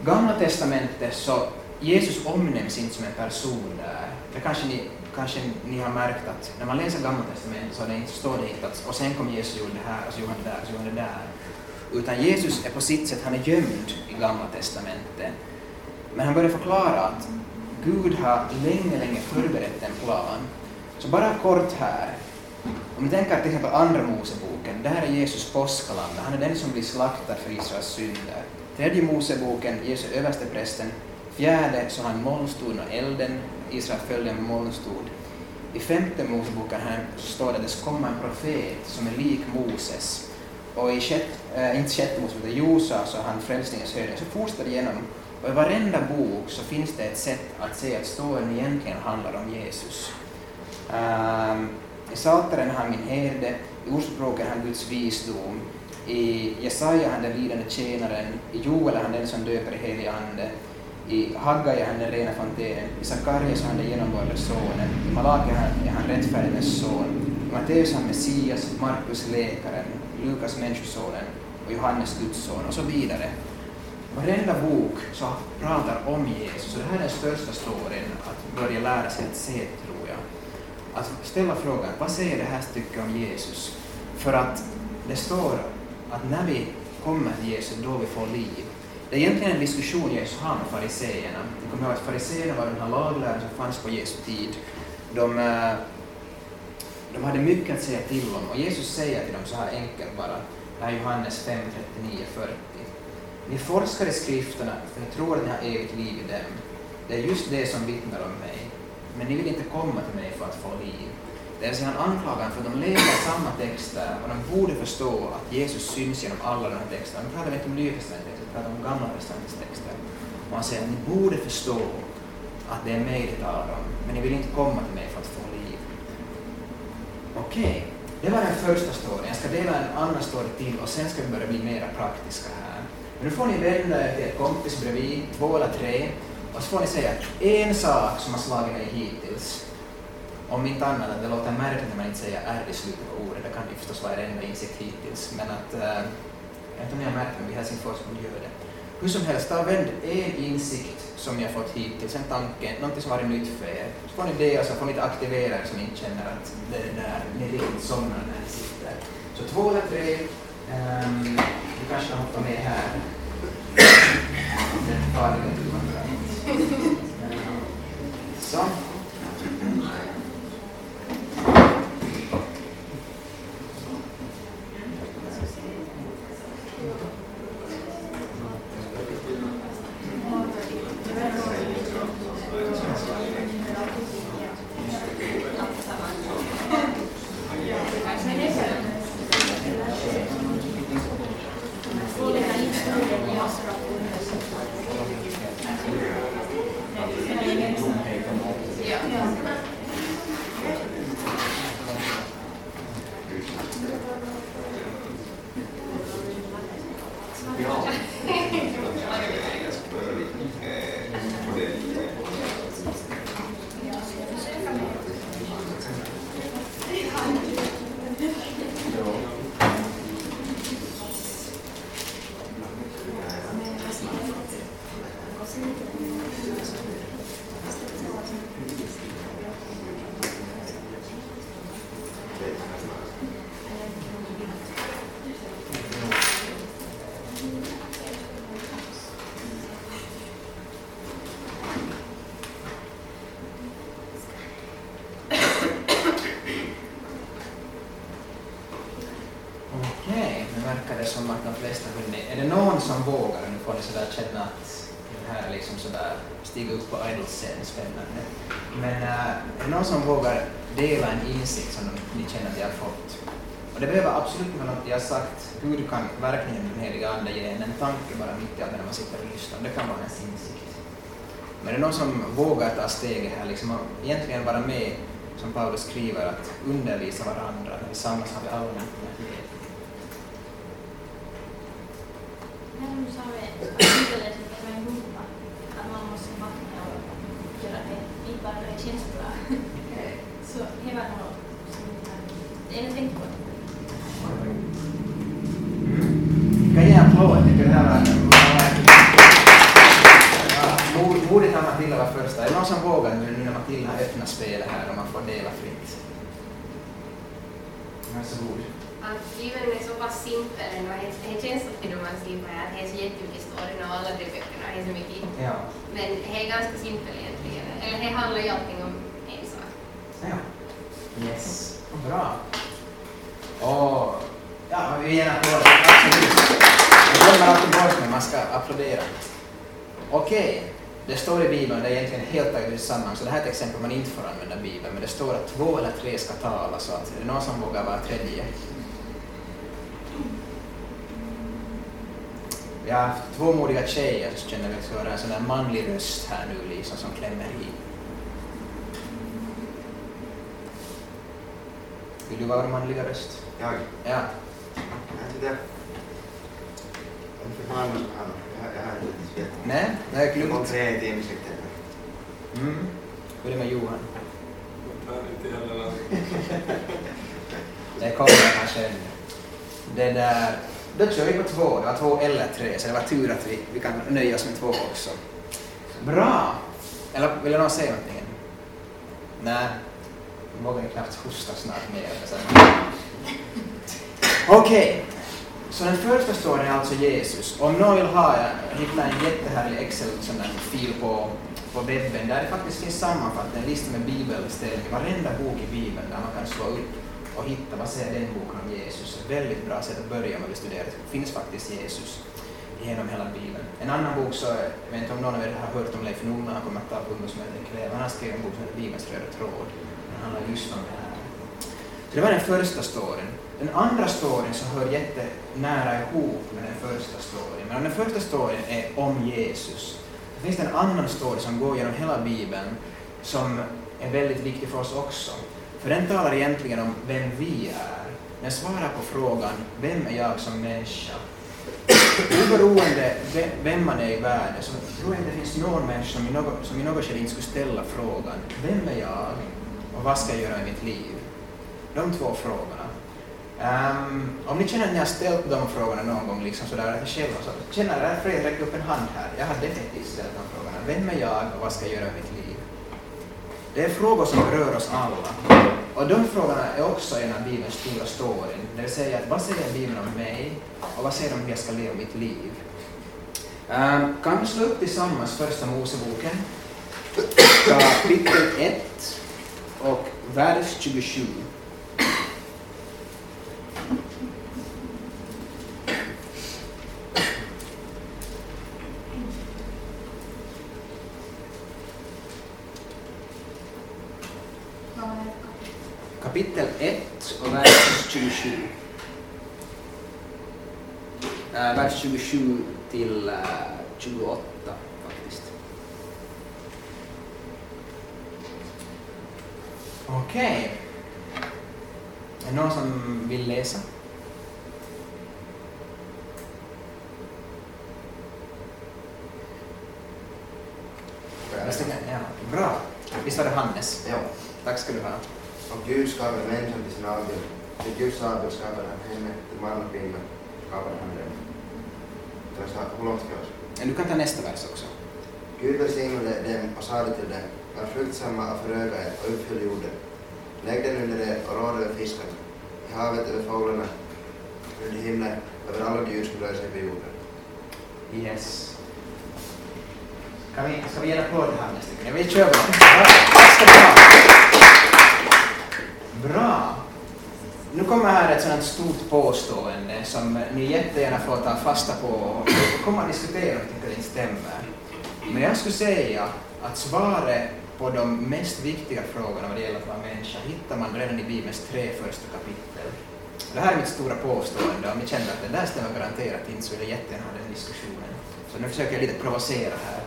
Gamla testamentet så Jesus omnämns inte som en person där. Det kanske ni, kanske ni har märkt att när man läser Gamla testamentet så det inte, står det inte att och sen kom Jesus och gjorde det här och så gjorde han det där och så gjorde han det där. Utan Jesus är på sitt sätt, han är gömd i Gamla testamentet. Men han börjar förklara att Gud har länge, länge förberett en plan. Så bara kort här. Om ni tänker till exempel Andra Moseboken, där är Jesus påskalamm, han är den som blir slaktad för Israels synder. Tredje Moseboken, Jesus översteprästen. Fjärde så har han molnstoden och elden, Israel följde en molnstod. I femte Moseboken här står det att det ska komma en profet som är lik Moses. Och i sjätte, äh, inte sjätte Moseboken, Josa, så han frälsningens höjning, Så fortsätter det igenom. Och i varenda bok så finns det ett sätt att se att storyn egentligen handlar om Jesus. Um, I Psaltaren har han min herde, i Ordspråken han Guds visdom, i Jesaja han den lidande tjänaren, i Joel är han den som döper i helig ande, i Haggai är han den rena fontenen, i Sakarias är han den genomborrade sonen, i Malaki är han rättfärdighetens son, i Matteus är han Messias, Markus läkaren, Lukas människosonen och Johannes Guds son och så vidare. Varenda bok så pratar om Jesus och det här är den största storyn att börja lära sig att se, tror jag. Att ställa frågan, vad säger det här stycket om Jesus? För att det står att när vi kommer till Jesus, då vi får liv. Det är egentligen en diskussion Jesus har med fariseerna. Ni kommer ihåg att fariseerna var den här lagläraren som fanns på Jesu tid. De, eh, de hade mycket att säga till om och Jesus säger till dem så här enkelt bara, det här är Johannes 5, 39, 40. Ni forskar i skrifterna för ni tror att ni har evigt liv i dem. Det är just det som vittnar om mig. Men ni vill inte komma till mig för att få liv. Det vill säga han anklagar för att de läser samma texter och de borde förstå att Jesus syns genom alla de här texterna. Nu pratar vi inte om Nya testamentet, vi pratar om Gamla testamentets texter. Och han säger att ni borde förstå att det är mig det talar om, men ni vill inte komma till mig för att. Okej, okay. det var den första storyn. Jag ska dela en annan story till och sen ska vi börja bli mera praktiska här. Men nu får ni vända er till er kompis bredvid, två eller tre, och så får ni säga en sak som har slagit mig hittills. Om inte annat, att det låter märkligt när man inte säger R i slutet på ordet, det kan ju förstås vara er enda insikt hittills, men att, äh, jag vet inte om ni har märkt men vi Helsingfors gör göra det. Hur som helst, ta er vänd en insikt som ni har fått hittills, en tanke, någonting som varit nytt för er. Så får ni det och så får ni inte aktivera er som inte känner att det är där, ni riktigt somnar när ni sitter. Så två eller tre, ehm, um, du kanske kan hoppa med här. Den farliga tuvan. Ehm, så. Okej, nu verkar det bästa att. Är det någon som vågar, nu får ni sådär känna att det här liksom sådär, stiga upp på idol-scen, spännande. Men äh, är det någon som vågar dela en insikt som de- ni känner att jag har fått? Och det behöver absolut inte vara något jag har sagt, Gud kan verkligen den heliga Ande ge en en tanke bara mitt i allt när man sitter och lyssnar, det kan vara ens insikt. Men är det någon som vågar ta steget här, liksom, och egentligen vara med, som Paulus skriver, att undervisa varandra, när vi samlas har vi alla någonting att ge. När du sa det, att det är en gumma, att man måste vattna och göra det, inte bara det känns bra. Så det var något som jag inte tänkt på. Kan ge en applåd, jag tycker det här var Ja, mod- Modigt att Matilda var första. Är det någon som vågar nu nu när Matilda har öppnat spelet här och man får dela fritt? Varsågod. Att Bibeln är så pass simpel ändå. Det- känns alltid när man skriver att det är så jättemycket storyn och alla de böckerna är så mycket. Ja. Men det är ganska simpel egentligen. Eller det handlar ju allting om en sak. Ja. Yes. Bra. Och ja, vi ger en applåd. Absolut. Jag glömmer alltid bort när man ska applådera. Okej, det står i Bibeln, det är egentligen helt taget i sammanhang, så det här är ett exempel man inte får använda Bibeln, men det står att två eller tre ska tala, så att är det någon som vågar vara tredje? Vi har haft två modiga tjejer så känner vi att vi höra en sån där manlig röst här nu liksom som klämmer i. Vill du vara vår manliga röst? Jag? Ja. Jag måste han? Jag har inte riktigt. Nej, det är Det var tre i. Mm. Hur är det med Johan? Jag inte heller. Det kommer kanske en. Det där, då kör vi på två, det var två eller tre, så det var tur att vi, vi kan nöja oss med två också. Bra! Eller vill någon säga någonting? Nej, jag vågar knappt hosta snart mer. Okej, okay så den första storyn är alltså Jesus. Om någon vill ha, jag hittade en jättehärlig Excel-fil på, på webben där det faktiskt finns sammanfattat en lista med bibelställen i varenda bok i bibeln där man kan slå upp och hitta vad säger den boken om Jesus. Ett väldigt bra sätt att börja om man vill studera. Det finns faktiskt Jesus genom hela bibeln. En annan bok, så, jag vet inte om någon av er har hört om Leif Norman, han kommer att ta på ungdomsmötet ikväll. Han har skrivit en bok som heter Bibelns röda tråd. Den handlar just om det här. Så det var den första storyn. Den andra storyn så hör jättenära ihop med den första storyn. Men om den första storyn är om Jesus, så finns det en annan story som går genom hela Bibeln som är väldigt viktig för oss också. För den talar egentligen om vem vi är. Den svarar på frågan, vem är jag som människa? Oberoende vem man är i världen så tror jag inte det finns någon människa som i något, som i något skede inte skulle ställa frågan, vem är jag och vad ska jag göra i mitt liv? De två frågorna. Um, om ni känner att ni har ställt de frågorna någon gång, liksom sådär själva så känner att fri upp en hand här. Jag har definitivt ställt de frågorna. Vem är jag och vad ska jag göra i mitt liv? Det är frågor som berör oss alla. Och de frågorna är också en av Bibelns stora storyn. Det vill säga, att vad säger Bibeln om mig och vad säger den om hur jag ska leva mitt liv? Um, kan vi slå upp tillsammans Första Moseboken, <clears throat> kapitel 1 och vers 27. 20. Äh, eh, vers 27 till eh, äh, 28 faktiskt. Okej. Okay. Är det någon som vill läsa? Bra. Visst var det Hannes? Ja. Tack ska du ha. Och Gud skapade människan till sin avbild. Till Guds avbild skapade han henne, till man och kvinna skapade han dem. Det var så här, Hur långt ska jag? Ja, Du kan ta nästa vers också. Gud välsignade dem och sade till dem, var fruktsamma och föröka er och uppfyll jorden. Lägg den under er och råd över fiskarna, i havet över fåglarna, under himlen, över alla djur som rör sig på jorden. Yes. Kan vi, ska vi ge en applåd till Hannes? tycker ni? Vi kör bara. Bra. Tack ska du ha. Bra. Nu kommer här ett sådant stort påstående som ni jättegärna får ta fasta på och komma och diskutera om ni tycker det inte stämmer. Men jag skulle säga att svaret på de mest viktiga frågorna vad det gäller att vara människa hittar man redan i Bibelns tre första kapitel. Det här är mitt stora påstående. Om ni känner att det där stämmer garanterat inte så vill jag jättegärna ha den diskussionen. Så nu försöker jag lite provocera här.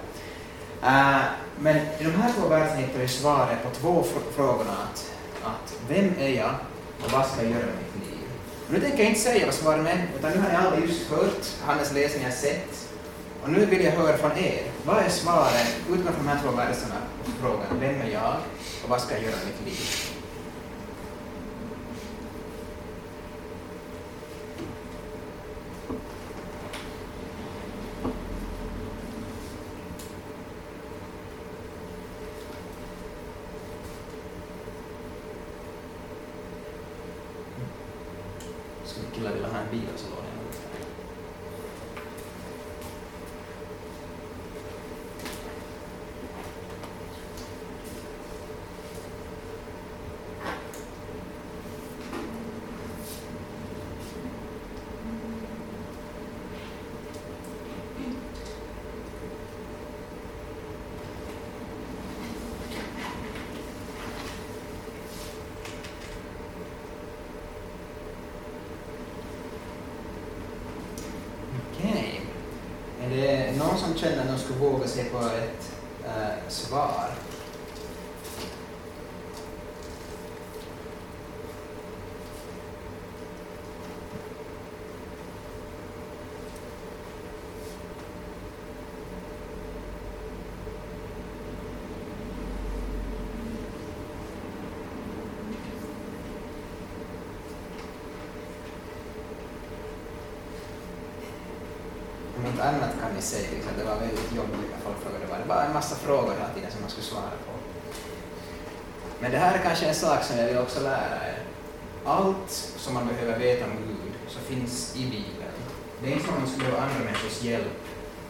Uh, men i de här två verserna hittar vi svaret på två fr- frågorna. Att, att vem är jag och vad ska jag göra med mitt liv? Nu tänker jag inte säga vad svaren är, utan nu har ni alla just hört Hannes läsning, jag sett. Och nu vill jag höra från er. Vad är svaret utifrån de här två verserna på frågan vem är jag och vad ska jag göra med mitt liv? Skulle killar vilja ha en bil så lånar jag ut den. Okej. Är det någon som känner att de skulle våga sig på ett eh, svar? Om något annat kan ni säga, liksom, det var väldigt jobbigt när folk frågade. Det var bara en massa frågor hela tiden som man skulle svara på. Men det här är kanske en sak som jag vill också lära er. Allt som man behöver veta om Gud så finns i Bibeln. Det är inte som att man skulle behöva andra människors hjälp,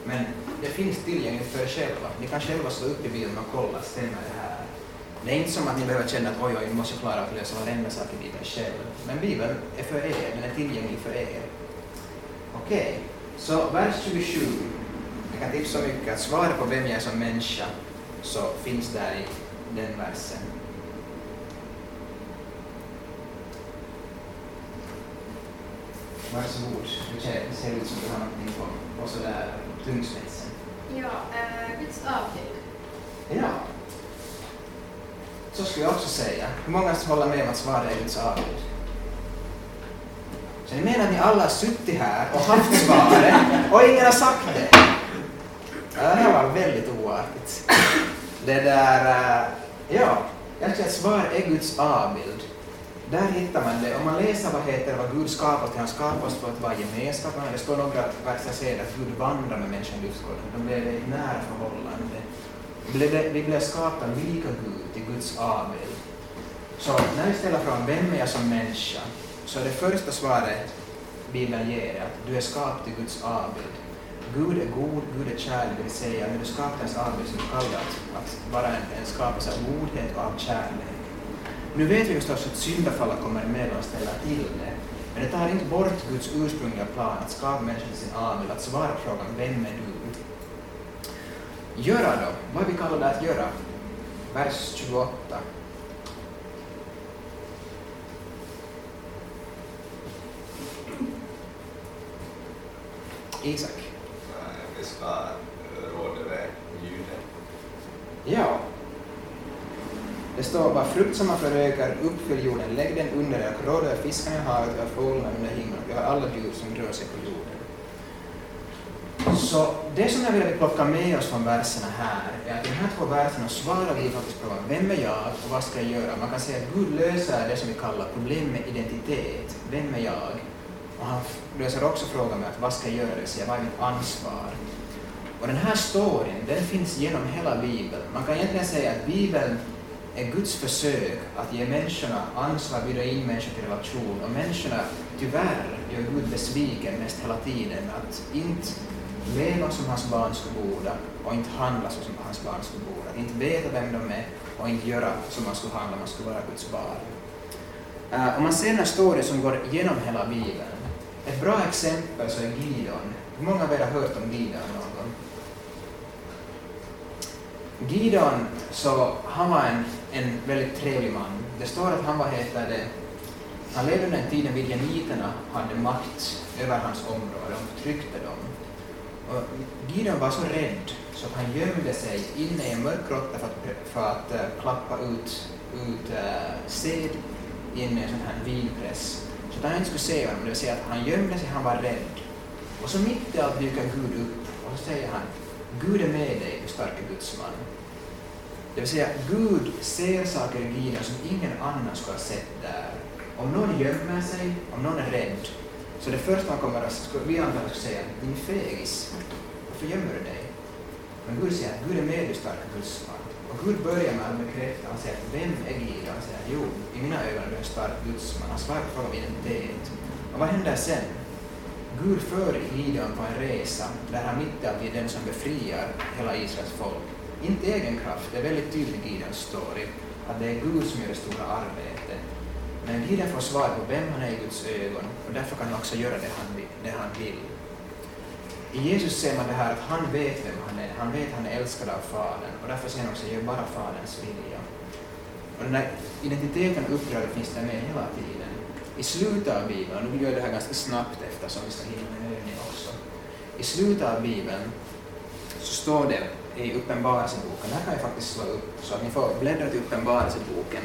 men det finns tillgängligt för er själva. Ni kan själva slå upp i Bibeln och kolla, stämmer det här? Det är inte som att ni behöver känna att oj, oj, nu måste jag klara att lösa varenda sak i Bibeln själv. Men Bibeln är för er, den är tillgänglig för er. Okej, så vers 27. Jag kan tipsa mycket att svaret på vem jag är som människa så finns där i den versen. Varsågod, det ser ut som du har någonting på, på sådär tungspetsen. Ja, äh, Guds avbild. Ja. Så skulle jag också säga. Hur många håller med om att svaret är Guds avbild? Så ni menar att ni alla har suttit här och haft svaret och ingen har sagt det? Ja, det här var väldigt oartigt. Det där, äh, ja, jag skulle säga att svar är Guds avbild. Där hittar man det. Om man läser vad heter vad Gud skapat till, han skapas för att vara gemenskap. Det står några verser senare att Gud vandrar med människan i livsgården. De lever i ett nära förhållande. vi blev skapade lika Gud, till Guds avbild. Så när vi ställer frågan vem är jag som människa, så är det första svaret Bibeln ger är att du är skapad till Guds avbild. Gud är god, Gud är kärlek, det vill säga när du skapar ens avbild så kallar du att, att vara en, en skapelse av godhet och av kärlek. Nu vet vi förstås att syndafallet kommer emellan och ställer till det. Men det tar inte bort Guds ursprungliga plan att skapa människan sin avbild, att svara frågan vem är du? Göra då? Vad är vi kallade att göra? Vers 28. Isak. Vi ska råda över ljuden. Ja. Det står bara fruktsamma förökar, uppfyll jorden, lägg den under er, råd över fiskarna i havet, över fåglarna under himlen, över alla djur som rör sig på jorden. Så det som jag vill plocka med oss från verserna här är att i de här två verserna svarar vi faktiskt på vem är jag och vad ska jag göra? Man kan säga att Gud löser det som vi kallar problem med identitet. Vem är jag? Och han löser också frågan med att vad ska jag göra? Det vill säga vad är mitt ansvar? Och den här storyn, den finns genom hela Bibeln. Man kan egentligen säga att Bibeln är Guds försök att ge människorna ansvar, bjuda in människor till relation. Och människorna, tyvärr, gör Gud besviken mest hela tiden att inte leva som hans barn skulle borde och inte handla så som hans barn skulle borde. Att inte veta vem de är och inte göra som man skulle handla, man skulle vara Guds barn. Uh, om man ser den här storyn som går genom hela Bibeln, ett bra exempel så är Gideon. Hur många av er har hört om Gideon Gidon så han var en, en väldigt trevlig man. Det står att han var, heter det, han levde under den tiden midjaniterna hade makt över hans område och förtryckte dem. Och Gideon var så rädd så att han gömde sig inne i en mörk grotta för att, för att uh, klappa ut, ut uh, sed in i en sån här vinpress så att han inte skulle se honom, det vill säga att han gömde sig, han var rädd. Och så mitt i allt dyker Gud upp och så säger han Gud är med dig, du starke Guds man. Det vill säga, Gud ser saker i Gina som ingen annan skulle ha sett där. Om någon gömmer sig, om någon är rädd, så det första man kommer att vi antagligen skulle säga, din fegis, varför gömmer du dig? Men Gud säger att Gud är medelstark starka Guds man. Och Gud börjar med att bekräfta, han säger att vem är Gideon? Han säger jo, i mina ögon är du en stark Guds man. Han svarar på frågan om identitet. Och vad händer sen? Gud för Gideon på en resa där han mitt i allt är den som befriar hela Israels folk. Inte egen kraft, det är väldigt tydligt i Gideons story, att det är Gud som gör det stora arbetet. Men Gideon får svar på vem han är i Guds ögon och därför kan han också göra det han vill. Det han vill. I Jesus ser man det här att han vet vem han är, han vet att han är älskad av Fadern och därför säger han också gör bara Faderns vilja. Och den här identiteten och uppdraget finns där med hela tiden. I slutet av Bibeln, och nu gör jag det här ganska snabbt eftersom vi ska hinna med övning också. I slutet av Bibeln så står det i Uppenbarelseboken, Där kan jag faktiskt slå upp så att ni får bläddra till Uppenbarelseboken.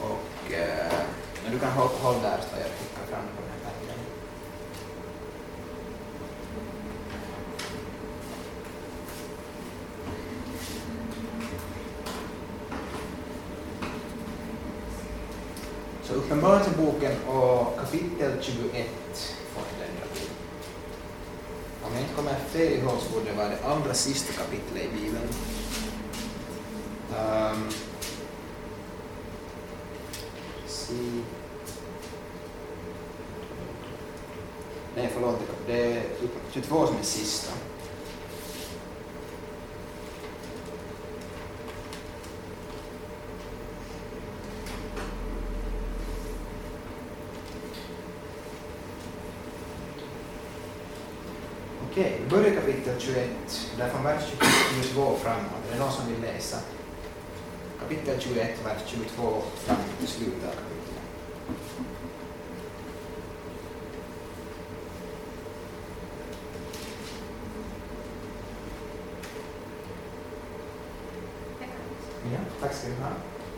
Och eh, men du kan hålla, hålla där så jag klickar fram på den här pärmen. Så Uppenbarelseboken och kapitel 21 får ni bläddra till. Om jag inte kommer fel ihåg så borde det vara det allra sista kapitlet i Bibeln. Ehm, um, si. Nej, förlåt. Det är typ 22 som är sista. Okej, vi börjar kapitel 21, där från vers 22 framåt. Är det någon som vill läsa? Kapitel 21, vers 22 fram till slutet av kapitlet. Ja, tack ska du ha.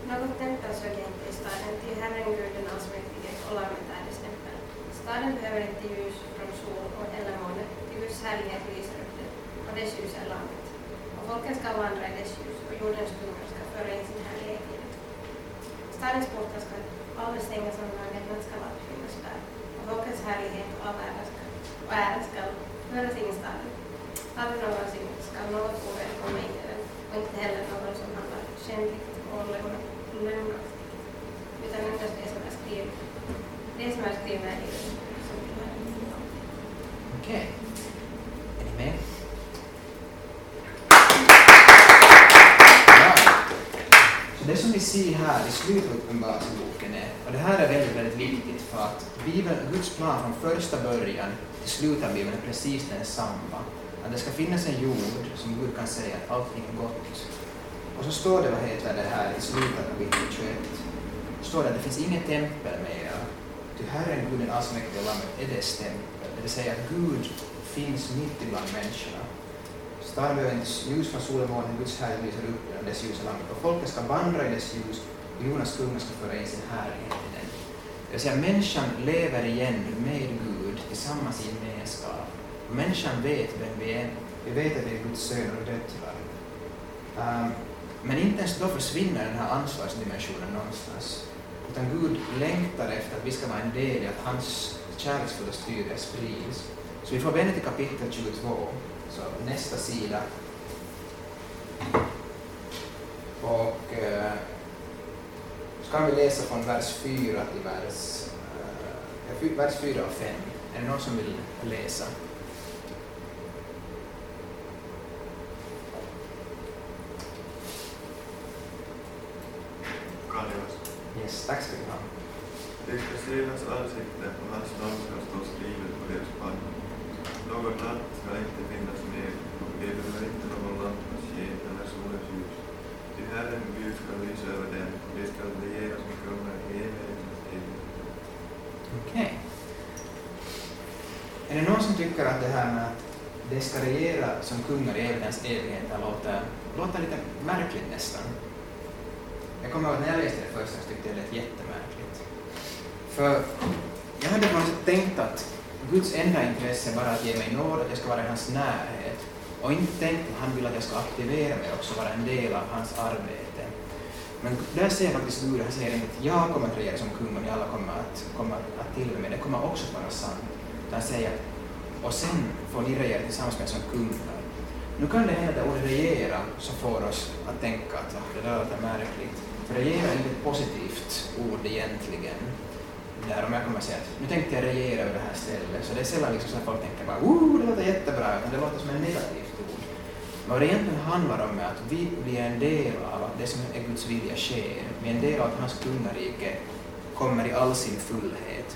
Något tempel såg inte i staden, till Herren Guden allsmäktige och lammet är dess. Staden behöver inte ljus härlighet lyser och dess ljus är. Och folken ska vandra i dess ljus, och jordens kungar ska föra in sin härlighet i det. Stadens portar ska aldrig stängas av dagen, den ska alltid finnas där. Och folkens härlighet och ära ska, och ära ska föras in i staden. Aldrig någonsin ska något komma in i den, och inte heller någon som handlar och lögnaktigt. Utan endast det som är skrivet, det som är skrivet i. Är se vi ser här i slutet av Uppenbarelseboken är, och det här är väldigt, väldigt viktigt för att Bibeln, Guds plan från första början till slutet av Bibeln är precis densamma. Att det ska finnas en jord som Gud kan säga att allting är gott. Och så står det, vad heter det här, i slutet av kapitel 21, står det att det finns inget tempel mer. ty Herren Gud den allsmäktige lammet är dess tempel. Det vill säga att Gud finns mitt ibland människorna. Staden ljus från sol och månen, Guds härlighet lyser upp genom dess ljusa lammet. Och folket ska vandra i dess ljus, och Jonas kungar ska föra in sin härlighet i den. Det vill säga människan lever igen med Gud tillsammans i gemenskap. Och människan vet vem vi är. Vi vet att vi är Guds söner och döttrar. Um, men inte ens då försvinner den här ansvarsdimensionen någonstans. Utan Gud längtar efter att vi ska vara en del i att hans kärleksfulla styre sprids. Så vi får vända till kapitel 22, så nästa sida. Och eh, så kan vi läsa från vers 4 till vers, eh, vers 4 och 5. Är det någon som vill läsa? Yes, tack ska du ha. Det ska se hans ansikte och hans namn ska stå skrivet på deras pannor. Någon natt ska inte finnas mer och det behöver inte någon lampas sken eller solens ljus. Ty Herren Gud ska lysa över dem och de ska regera som kungar i evighetens evighet. Okej. Är det någon som tycker att det här med att de ska regera som kungar i evighetens evigheter låter, låter lite märkligt nästan? Jag kommer ihåg att när jag läste det första så tyckte jag det lät jättemärkligt. För jag hade på något sätt tänkt att Guds enda intresse är bara att ge mig nåd, att jag ska vara i hans närhet. Och inte tänkt att han vill att jag ska aktivera mig och också vara en del av hans arbete. Men där säger faktiskt Gud, han säger inte att jag kommer att regera som kung och ni alla kommer att, kommer att tillbe mig. Det kommer också att vara sant. Han säger att, och sen får ni regera tillsammans med som kungar. Nu kan det hända att ordet regera som får oss att tänka att det där låter märkligt. För regera är inte ett positivt ord egentligen. Där om jag kommer säga att nu tänkte jag regera över det här stället, så det är sällan liksom så att folk tänker bara oh, det låter jättebra, utan det låter som ett negativt ord. Men vad det egentligen handlar om är att vi blir en del av att det som är Guds vilja sker. Vi är en del av att hans kungarike kommer i all sin fullhet.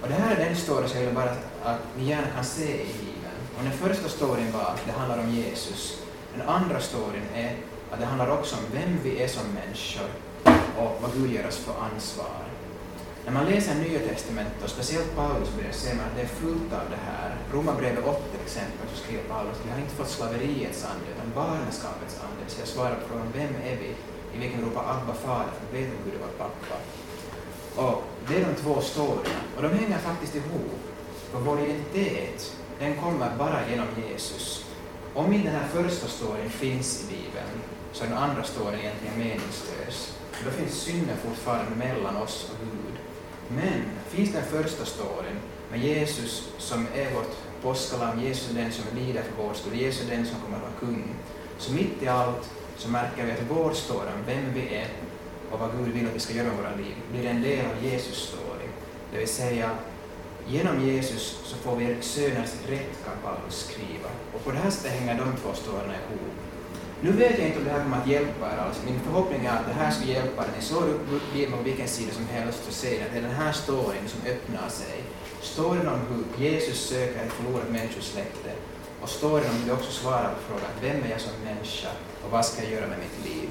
Och det här är den story som jag vill bara att ni gärna kan se i Bibeln. Och den första storyn var att det handlar om Jesus. Den andra storyn är att det handlar också om vem vi är som människor och vad Gud ger oss för ansvar. När man läser Nya Testamentet, och speciellt Paulus brev, ser man att det är fullt av det här. Romarbrevet 8 till exempel, så skriver Paulus att vi har inte fått slaveriets ande, utan barnaskapets ande. Så jag svarar på frågan, vem är vi? I vilken vi ropar Abba, Fader, för vi vet om Gud är vår pappa. Och det är de två storyna, och de hänger faktiskt ihop. För vår identitet, den kommer bara genom Jesus. Om inte den här första storyn finns i Bibeln, så är den andra storyn egentligen meningslös. För då finns synden fortfarande mellan oss och Gud. Men finns den första storyn med Jesus som är vårt påskalamm, Jesus är den som lider för vår skull, Jesus är den som kommer att vara kung. Så mitt i allt så märker vi att vår story om vem vi är och vad Gud vill att vi ska göra med våra liv blir en del av Jesus story. Det vill säga, genom Jesus så får vi söners rätt kan Paulus skriva. Och på det här sättet hänger de två storyna ihop. Nu vet jag inte om det här kommer att hjälpa er alls. Min förhoppning är att det här ska hjälpa er. Ni slår upp Bibeln på vilken sida som helst och ser att det är den här storyn som öppnar sig. Storyn om hur Jesus söker ett förlorat människosläkte och storyn om hur vi också svarar på frågan vem är jag som människa och vad ska jag göra med mitt liv?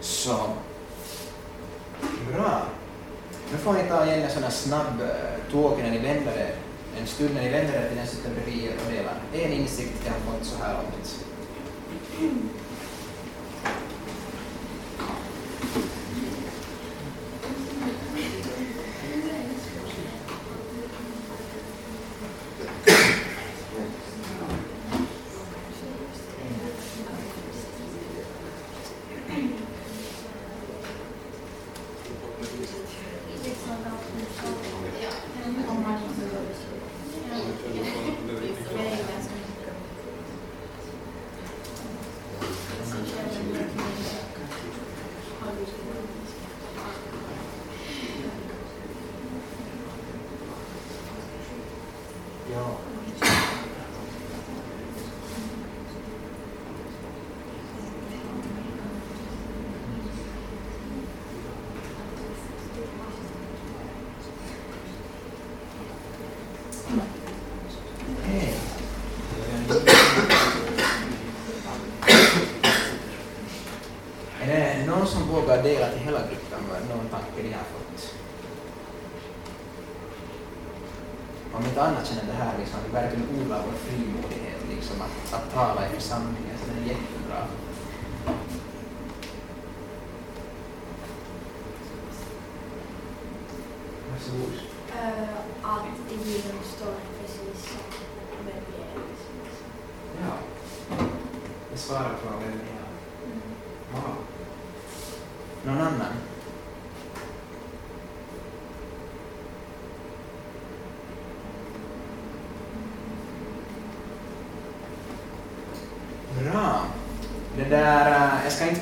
Så, bra. Nu får ni ta igen en sån här snabb tåg när ni vänder er, en stund när ni vänder er till den som sitter bredvid och delar en insikt jag har fått så här långt. Thank <laughs> you.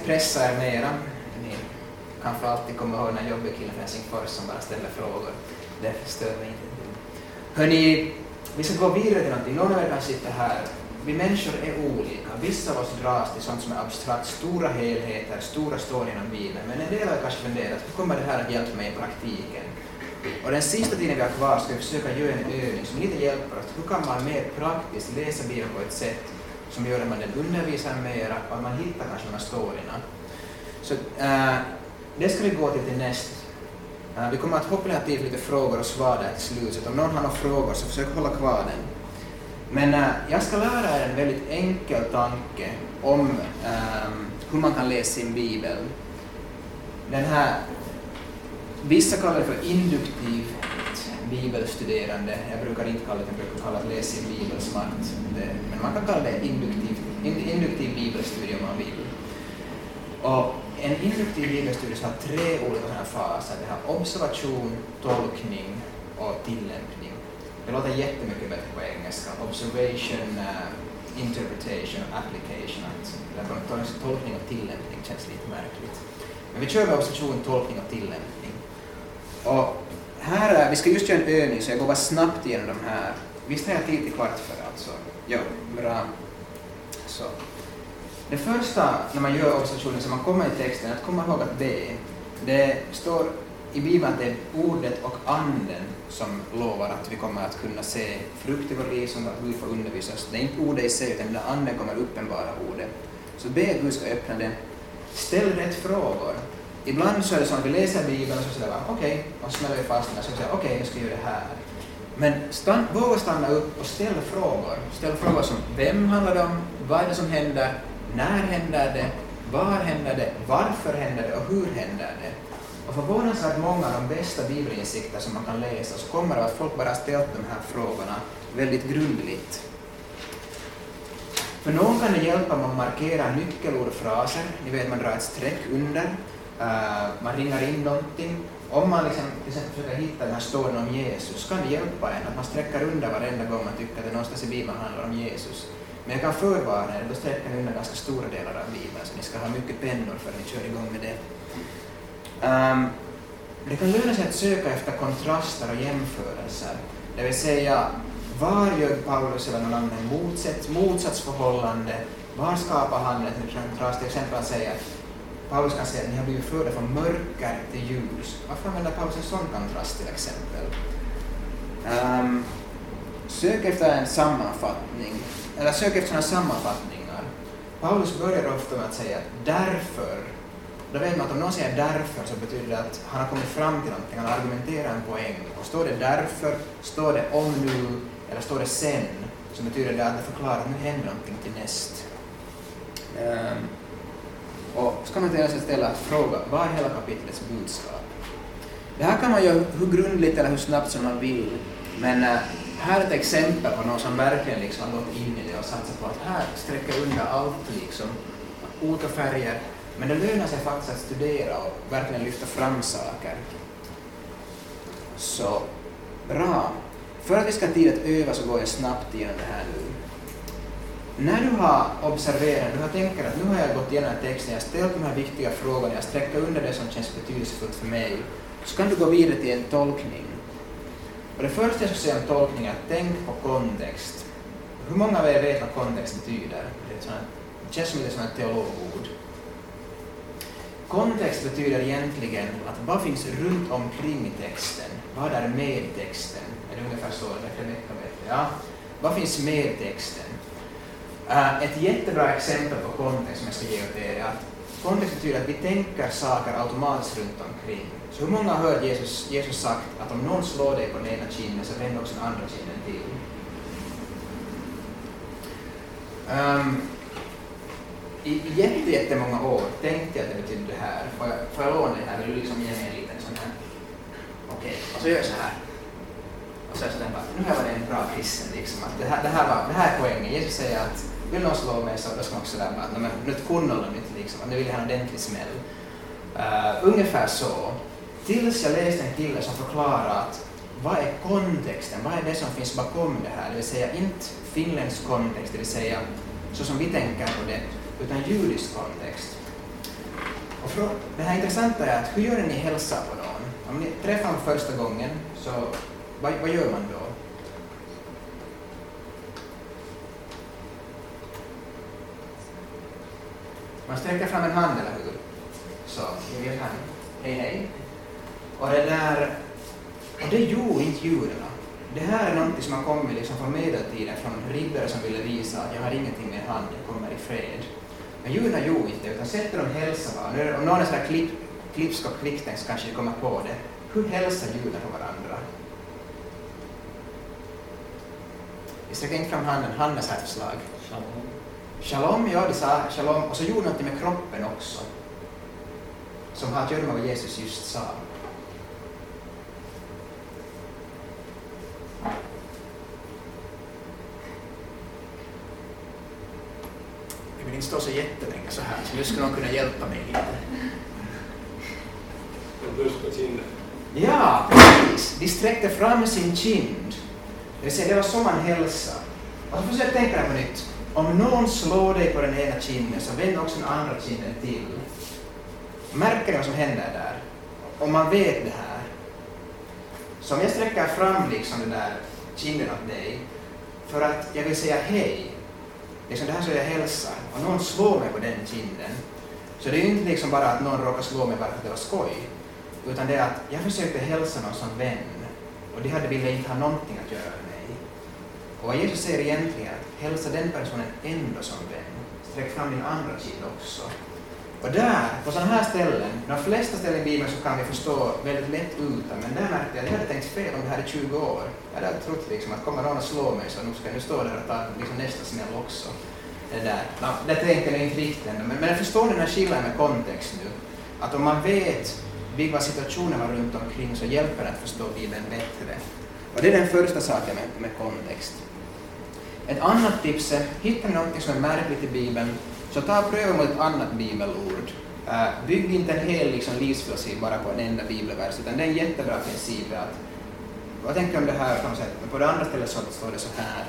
Pressa er mera. Ni kanske alltid kommer ihåg den här jobbiga killen från Helsingfors som bara ställer frågor. Det stör mig inte. Hörni, vi ska gå vidare till någonting. Någon av er kanske sitter här. Vi människor är olika. Vissa av oss dras till sånt som är abstrakt, stora helheter, stora storyn om Bibeln. Men en del har kanske funderat, hur kommer det här att hjälpa mig i praktiken? Och den sista tiden vi har kvar ska vi försöka göra en övning som lite hjälper oss. Hur kan man mer praktiskt läsa Bibeln på ett sätt som gör att man den undervisar mera och att man hittar kanske de här storyna. Så äh, det ska vi gå till till näst. Äh, vi kommer att hoppa ner till lite frågor och svar där till slutet. Om någon har några frågor så försök hålla kvar den. Men äh, jag ska lära er en väldigt enkel tanke om ehm, hur man kan läsa sin bibel. Den här, vissa kallar det för induktiv, bibelstuderande. Jag brukar inte kalla det, jag brukar kalla det läsa sin bibel smart. Det, men man kan kalla det induktiv, induktiv bibelstudie om man vill. Och en induktiv bibelstudie har tre olika här faser. Det har observation, tolkning och tillämpning. Det låter jättemycket bättre på engelska. Observation, uh, interpretation och application. Att tolkning och tillämpning känns lite märkligt. Men vi kör med observation, tolkning och tillämpning. Och här, vi ska just göra en övning så jag går bara snabbt igenom de här. Visst har jag tid till kvart för alltså? Ja, bra. Så. Det första när man gör observationen så man kommer i texten, att komma ihåg att det, det står i Bibeln att det är ordet och anden som lovar att vi kommer att kunna se frukt i vårt liv som att Gud får undervisa oss. Det är inte ordet i sig utan anden kommer uppenbara ordet. Så be Gud ska öppna det. Ställ rätt frågor. Ibland så är det så att vi läser Bibeln och så säger vi okej, okay, och smäller vi fast den och så säger okej, okay, jag ska jag göra det här. Men stann, våga stanna upp och ställ frågor. Ställ frågor som vem handlar det om, vad är det som händer, när händer det, var händer det, varför händer det och hur händer det? Och förvånansvärt många av de bästa bibelinsikter som man kan läsa så kommer det att folk bara ställt de här frågorna väldigt grundligt. För någon kan det hjälpa om man markerar nyckelord och fraser. Ni vet, man drar ett streck under, Äh, man ringar in någonting. Om man liksom, till exempel försöker hitta den här storyn om Jesus kan det hjälpa en att man sträcker under varenda gång man tycker att det någonstans i Bibeln handlar om Jesus. Men jag kan förvarna er, då sträcker ni under ganska stora delar av Bibeln, så ni ska ha mycket pennor för att ni ähm, kör igång med det. Um, det kan löna sig att söka efter kontraster och jämförelser, det vill säga var gör Paulus eller någon annan motsats, motsatsförhållande? Var skapar han en kontrast? Till exempel att säga Paulus kan säga att ni har blivit förda från mörker till ljus. Varför använder Paulus en sån kontrast till exempel? Um, sök efter en sammanfattning, eller sök efter sådana sammanfattningar. Paulus börjar ofta med att säga att därför, då vet man att om någon säger därför så betyder det att han har kommit fram till någonting, han argumenterar en poäng. Och står det därför, står det om nu, eller står det sen, så betyder det att det förklarar att nu händer någonting till näst. Um, och så kan man till sig ställa fråga, vad är hela kapitlets budskap? Det här kan man göra hur grundligt eller hur snabbt som man vill, men eh, här är ett exempel på någon som verkligen liksom har gått in i det och satsat på att här sträcker under allt, liksom, olika färger, men det lönar sig faktiskt att studera och verkligen lyfta fram saker. Så, bra. För att vi ska ha tid att öva så går jag snabbt igenom det här nu när du har observerat, du har tänkt att nu har jag gått igenom texten, jag har ställt de här viktiga frågorna, jag sträcker under det som känns betydelsefullt för mig, så kan du gå vidare till en tolkning. Och det första jag ska säga om tolkning är att tänk på kontext. Hur många av er vet vad kontext betyder? Det, är sånt, det känns som ett sånt teologord. Kontext betyder egentligen att vad finns runt omkring texten? Vad är med i texten? Är det ungefär så? Rebecka vet det. Ja. Vad finns med i texten? Äh, uh, ett jättebra exempel på kontext som jag ska ge åt er är att kontext betyder att vi tänker saker automatiskt runt omkring. Så hur många har hört Jesus, Jesus sagt att om någon slår dig på den ena kinden så vänd också den andra kinden till? Um, I jätte, jättemånga år tänkte jag att det betydde det här. Får jag, får jag låna det här? Vill du liksom ge mig en liten sån här? Okej, okay. och så gör jag så här. Och så är jag sådär bara, nu har jag varit en bra kristen liksom. Att det, här, det, här var, det här är poängen. Jesus säger att vill någon slå mig så då ska man också där bara, men nu kunnolla inte liksom. Nu vill jag ha en ordentlig smäll. Uh, ungefär så. Tills jag läste en kille som förklarade att vad är kontexten, vad är det som finns bakom det här? Det vill säga inte finländsk kontext, det vill säga så som vi tänker på det, utan judisk kontext. Och för, det här intressanta är att hur gör ni hälsa på någon? Om ni träffar någon första gången, så vad, vad gör man då? Man sträcker fram en hand, eller hur? Så, jag vet han. Hej, hej. Och det där, och det gjorde inte judarna. Det här är något som har kommit liksom från medeltiden, från riddare som ville visa att jag har ingenting med hand, jag kommer i fred. Men judarna gjorde inte det, utan sätter de hälsa varandra. Om någon är sådär klipp, klipsk och kvicktänkt så kanske de kommer på det. Hur hälsar judar på varandra? Vi sträcker inte fram handen, handen är ett förslag. Shalom. Shalom, ja, de sa shalom, och så gjorde något med kroppen också. Som har att göra med vad Jesus just sa. Jag vill inte stå så jättelänge så här, så nu skulle någon kunna hjälpa mig lite. Ja, precis. De sträckte fram sin kind. Det vill säga, det var så man hälsade. Och så försök tänka dig på nytt. Om någon slår dig på den ena kinden så vänd också den andra kinden till. Märker ni vad som händer där? Om man vet det här. Så om jag sträcker fram liksom den där kinden åt dig för att jag vill säga hej, liksom det här så jag hälsar, och någon slår mig på den kinden, så det är ju inte liksom bara att någon råkar slå mig bara för att det var skoj, utan det är att jag försökte hälsa någon som vän, och de hade ville inte ha någonting att göra. Och vad Jesus säger egentligen är att hälsa den personen ändå som vän. Sträck fram din andra kind också. Och där, på sådana här ställen, de flesta ställen i Bibeln så kan vi förstå väldigt lätt utan, men där märkte jag att jag hade tänkt fel om det här i 20 år. Jag hade trott liksom att kommer någon att slå mig så nu ska jag stå där och ta liksom nästa smäll också. Det där. No, det tänkte jag inte riktigt ännu, men, men jag förstår den här skillnaden med kontext nu. Att om man vet vilka situationen var runt omkring så hjälper det att förstå Bibeln bättre. Och det är den första saken med, med kontext. Ett annat tips är, hittar ni något som är märkligt i Bibeln, så ta och pröva mot ett annat bibelord. Uh, bygg inte en hel liksom, livsfilosofi bara på en enda bibelvers, utan det är en jättebra princip att, vad tänker du om det här på? Men på det andra stället så står det så här.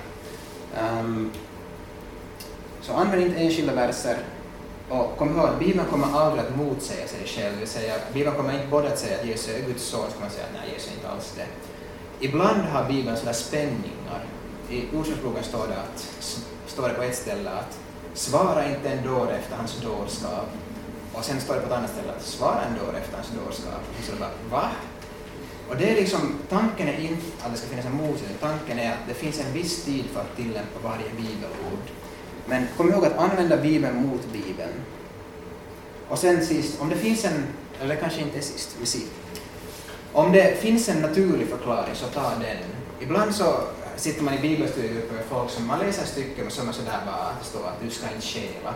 Um, så använd inte enskilda verser och kom ihåg att Bibeln kommer aldrig att motsäga sig själv, det vill säga Bibeln kommer inte både att säga att Jesus är Guds son, så kan man säga att nej, Jesus är inte alls det. Ibland har Bibeln sådana spänningar. I Ordspråksboken står det, att, står det på ett ställe att svara inte en dåre efter hans dårskap. Och sen står det på ett annat ställe att svara en dåre efter hans dårskap. Och så är det bara, va? Och det är liksom, tanken är inte att det ska finnas en motsättning, tanken är att det finns en viss tid för att tillämpa varje bibelord. Men kom ihåg att använda Bibeln mot Bibeln. Och sen sist, om det finns en, eller kanske inte sist, vi ser. Om det finns en naturlig förklaring så ta den. Ibland så sitter man i bibelstudiegrupper med folk som man läser stycken som är sådär bara att det står att du ska inte stjäla.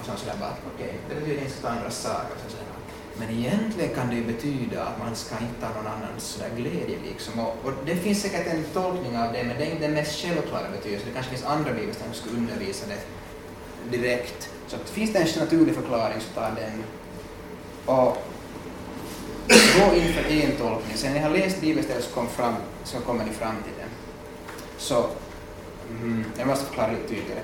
Och så sådär bara, okej, okay, det betyder inte att andra saker. Så sådär. Men egentligen kan det ju betyda att man ska inte ha någon annans sådär glädje liksom. Och, och, det finns säkert en tolkning av det, men det är inte den mest självklara betydelsen. Det kanske finns andra bibelställen som skulle undervisa det direkt. Så att, finns det en naturlig förklaring så ta den. Och gå inför en tolkning. Sen när ni har läst bibelstället så, kom fram, så kommer ni fram till det. Så, mm, jag måste förklara lite tydligare.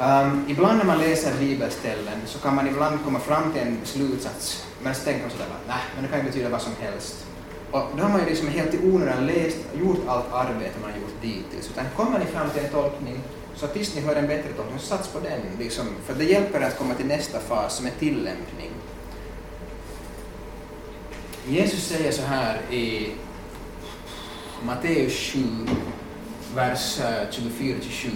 Um, ibland när man läser bibelställen så kan man ibland komma fram till en slutsats, men så tänker man sådär att nej, men det kan ju betyda vad som helst. Och då har man ju liksom helt i onödan läst gjort allt arbete man har gjort dittills. Utan kommer ni fram till en tolkning, så tills ni hör en bättre tolkning, så sats på den. Liksom, för det hjälper att komma till nästa fas som är tillämpning. Jesus säger så här i Matteus 7, vers eh, 24-27.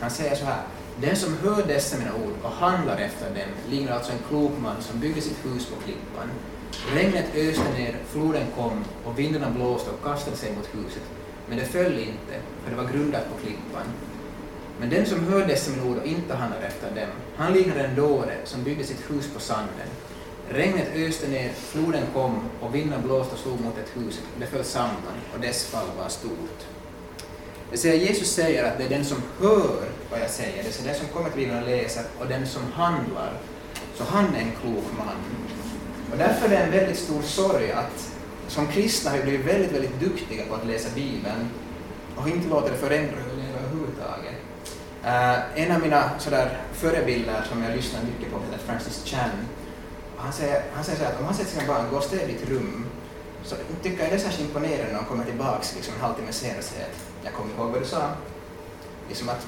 Han säger så här. Den som hör dessa mina ord och handlar efter dem liknar alltså en klok man som byggde sitt hus på klippan. Regnet öste ner, floden kom och vindarna blåste och kastade sig mot huset. Men det föll inte, för det var grundat på klippan. Men den som hör dessa mina ord och inte handlar efter dem, han liknar en dåre som byggde sitt hus på sanden. Regnet öste ner, floden kom och vinden blåste och slog mot ett hus. Det föll samman och dess fall var stort. Det säger Jesus säger att det är den som hör vad jag säger, det är den som kommer till Bibeln och läser och den som handlar. Så han är en klok man. Och därför är det en väldigt stor sorg att som kristna har vi blivit väldigt, väldigt duktiga på att läsa Bibeln och inte låter det förändra hur vi lever överhuvudtaget. Uh, en av mina sådär förebilder som jag lyssnar mycket på heter Francis Chan. Han säger, han säger så att om han sätter sina barn, gå och städ ditt rum, så tycker jag det är särskilt imponerande när de kommer tillbaks liksom, en halvtimme senare och säger att jag kommer ihåg vad du sa. Liksom att,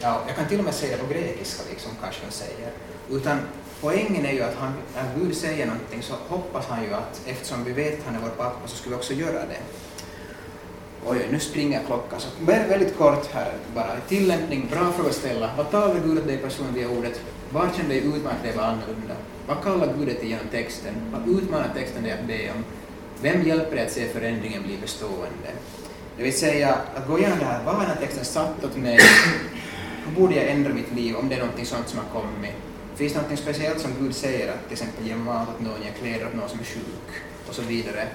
ja, jag kan till och med säga det på grekiska, liksom, kanske han säger. Utan poängen är ju att han, när Gud säger någonting så hoppas han ju att eftersom vi vet att han är vår pappa så ska vi också göra det. Oj, nu springer klockan. Så väldigt kort här bara. Tillämpning, bra fråga att ställa. Vad talar Gud åt dig personligen via ordet? Vad känner dig utmanat dig leva annorlunda? Vad kallar Gud dig till genom texten? Vad utmanar texten dig att be om? Vem hjälper dig att se förändringen bli bestående? Det vill säga, att gå igenom det här, vad har den här texten satt åt mig? Hur borde jag ändra mitt liv om det är någonting sånt som har kommit? Finns det något speciellt som Gud säger att till exempel ge mat åt någon, ge kläder åt någon som är sjuk och så vidare?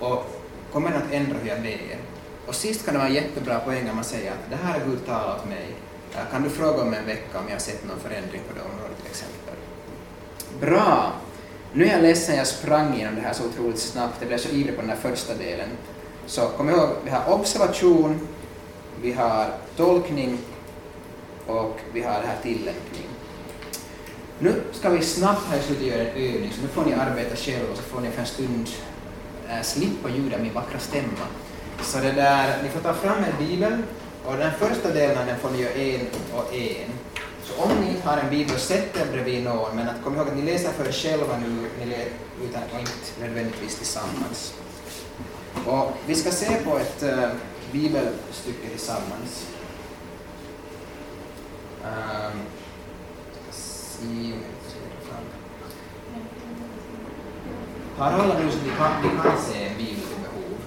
Och kommer den att ändra hur jag ber? Och sist kan det vara en jättebra poäng om man säger att det här har Gud talat åt mig. Kan du fråga om en vecka om jag har sett någon förändring på det området till exempel? Bra! Nu är jag ledsen, jag sprang igenom det här så otroligt snabbt. Jag blev så ivrig på den här första delen. Så kom ihåg, vi har observation, vi har tolkning och vi har det här tillämpning. Nu ska vi snabbt här i slutet göra en övning, så nu får ni arbeta själva och så får ni för en stund äh, slippa ljuda min vackra stämma. Så det där, ni får ta fram en bibel och den första delen den får ni göra en och en. Så om ni inte har en bibel, sätt den bredvid någon, men att kom ihåg att ni läser för er själva nu, ni utan och inte nödvändigtvis tillsammans. Och vi ska se på ett äh, bibelstycke tillsammans. Um, har alla nu så vi kan, vi kan se en bibel till behov?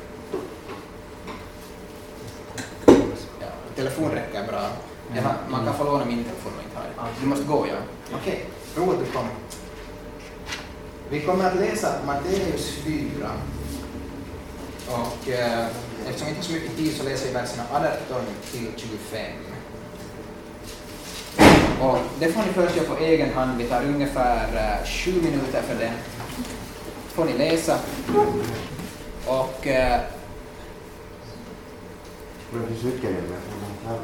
Ja, telefon räcker bra. Har, man kan få låna min telefon om inte har Du måste gå, ja. Okej, okay. roligt du kom. Vi kommer att läsa Matteus 4. Och eh, eftersom vi inte har så mycket tid så läser vi verserna 18 till 25. Och det får ni först göra på egen hand. Vi tar ungefär eh, sju minuter för det. får ni läsa. Och... Eh, Vad finns med?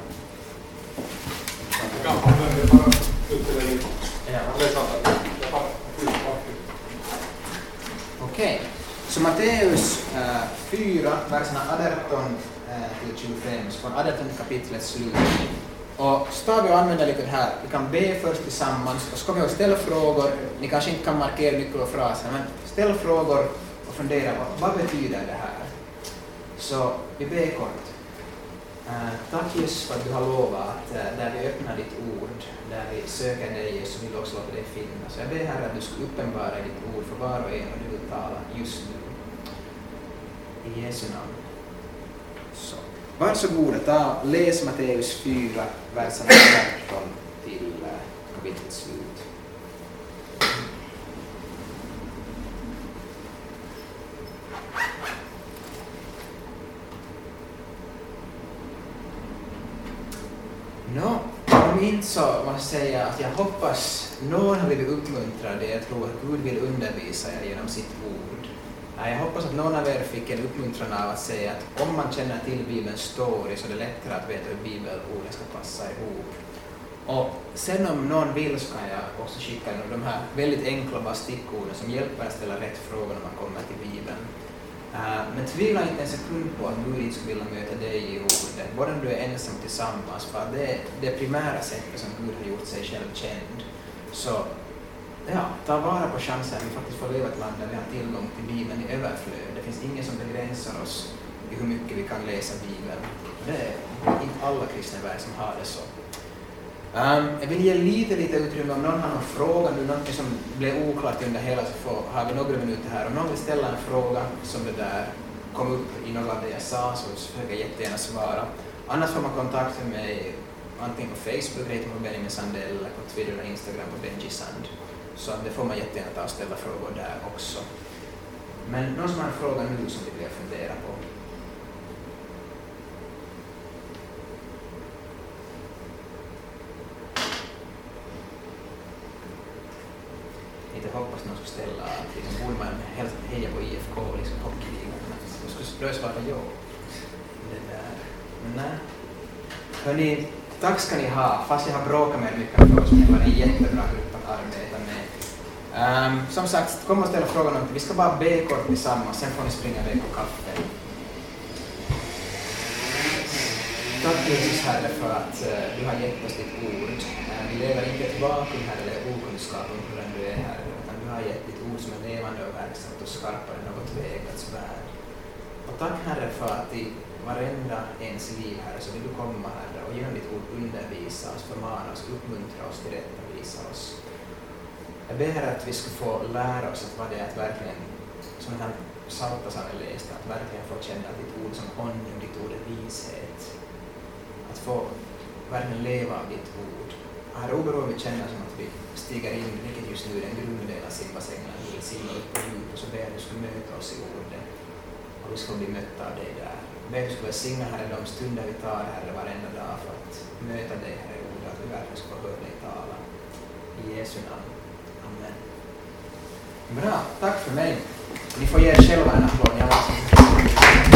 Okej, så Matteus eh, äh, 4, verserna 18 äh, eh, till 25, från 18 kapitlets slut. Och ska vi använda lite det här, vi kan be först tillsammans och så kommer vi ställa frågor, ni kanske inte kan markera nyckelfraser, men ställ frågor och fundera på vad betyder det här? Så vi ber kort. Uh, tack Jesus för att du har lovat att uh, där vi öppnar ditt ord, där vi söker dig Jesus, vill du också låta dig finnas. Jag ber Herre att du ska uppenbara ditt ord för var och en och du vill tala just nu. I Jesu namn. Så. Varsågoda, ta, läs Matteus 4, verserna 18 till eh, kapitlets slut. Nå, om inte så måste jag säga att jag hoppas någon har blivit uppmuntrad. Jag tror att Gud vill undervisa er genom sitt ord. Jag hoppas att någon av er fick en uppmuntran av att säga att om man känner till Bibelns story så är det lättare att veta hur bibelorden ska passa ihop. Och sen om någon vill så kan jag också skicka de här väldigt enkla bara stickorden som hjälper att ställa rätt frågor när man kommer till Bibeln. Eh, men tvivla inte en sekund på att Gud inte skulle vilja möta dig i ordet, både om du är ensam tillsammans, för det är det primära sättet som Gud har gjort sig själv känd. Så ja, ta vara på chansen att vi faktiskt får leva i ett land där vi har tillgång till Bibeln i överflöd. Det finns ingen som begränsar oss i hur mycket vi kan läsa Bibeln. Det är inte alla kristna i världen som har det så. Um, jag vill ge lite, lite utrymme om någon har någon fråga, nu någonting som blev oklart under hela så får, har vi några minuter här. Om någon vill ställa en fråga som det där kom upp i något av det jag sa så försöker jag jättegärna svara. Annars får man kontakt med mig antingen på Facebook, heter på Benjamin Sandell, eller på Twitter och Instagram på Benji Sand. Så det får man jättegärna ta och ställa frågor där också. Men någon som har en fråga nu som vi vill fundera på? inte hoppas någon skulle ställa liksom, borde man helst heja på IFK och liksom hockeyligan. Då skulle jag svara ja. Det där. Men nej. Hörni, tack ska ni ha, fast jag har bråkat med er mycket för oss, men det var en jättebra grupp att arbeta med. Um, som sagt, kom och ställa frågan. om Vi ska bara be kort tillsammans, sen får ni springa iväg på kaffe. Tack Jesus Herre för att uh, du har gett oss ditt ord. Uh, vi lever inte i ett vakuum Herre, eller okunskap om hur du är Herre, utan du har gett ditt ord som är levande och verksamt och skarpare än något tvegat svärd. Och tack Herre för att i varenda ens liv Herre så vill du komma Herre och genom ditt ord undervisa oss, förmana oss, uppmuntra oss, tillrättavisa oss. Jag ber att vi ska få lära oss att vad det är att verkligen, som den här Saltasaaren läste, att verkligen få känna ditt ord som honung, ditt ord är vishet att få verkligen leva av ditt ord. Herre, oberoende vi känner som att vi stiger in, vilket just nu är en grunddel av simbassängen, vi vill simma upp på djupet, så ber jag att du ska möta oss i ordet och vi ska bli mötta av dig där. Ber att du ska välsigna, Herre, de stunder vi tar, Herre, varenda dag för att möta dig, Herre, i ordet, att vi verkligen ska få höra dig tala. I Jesu namn. Bra, tack för mig. Ni får ge er själva en applåd.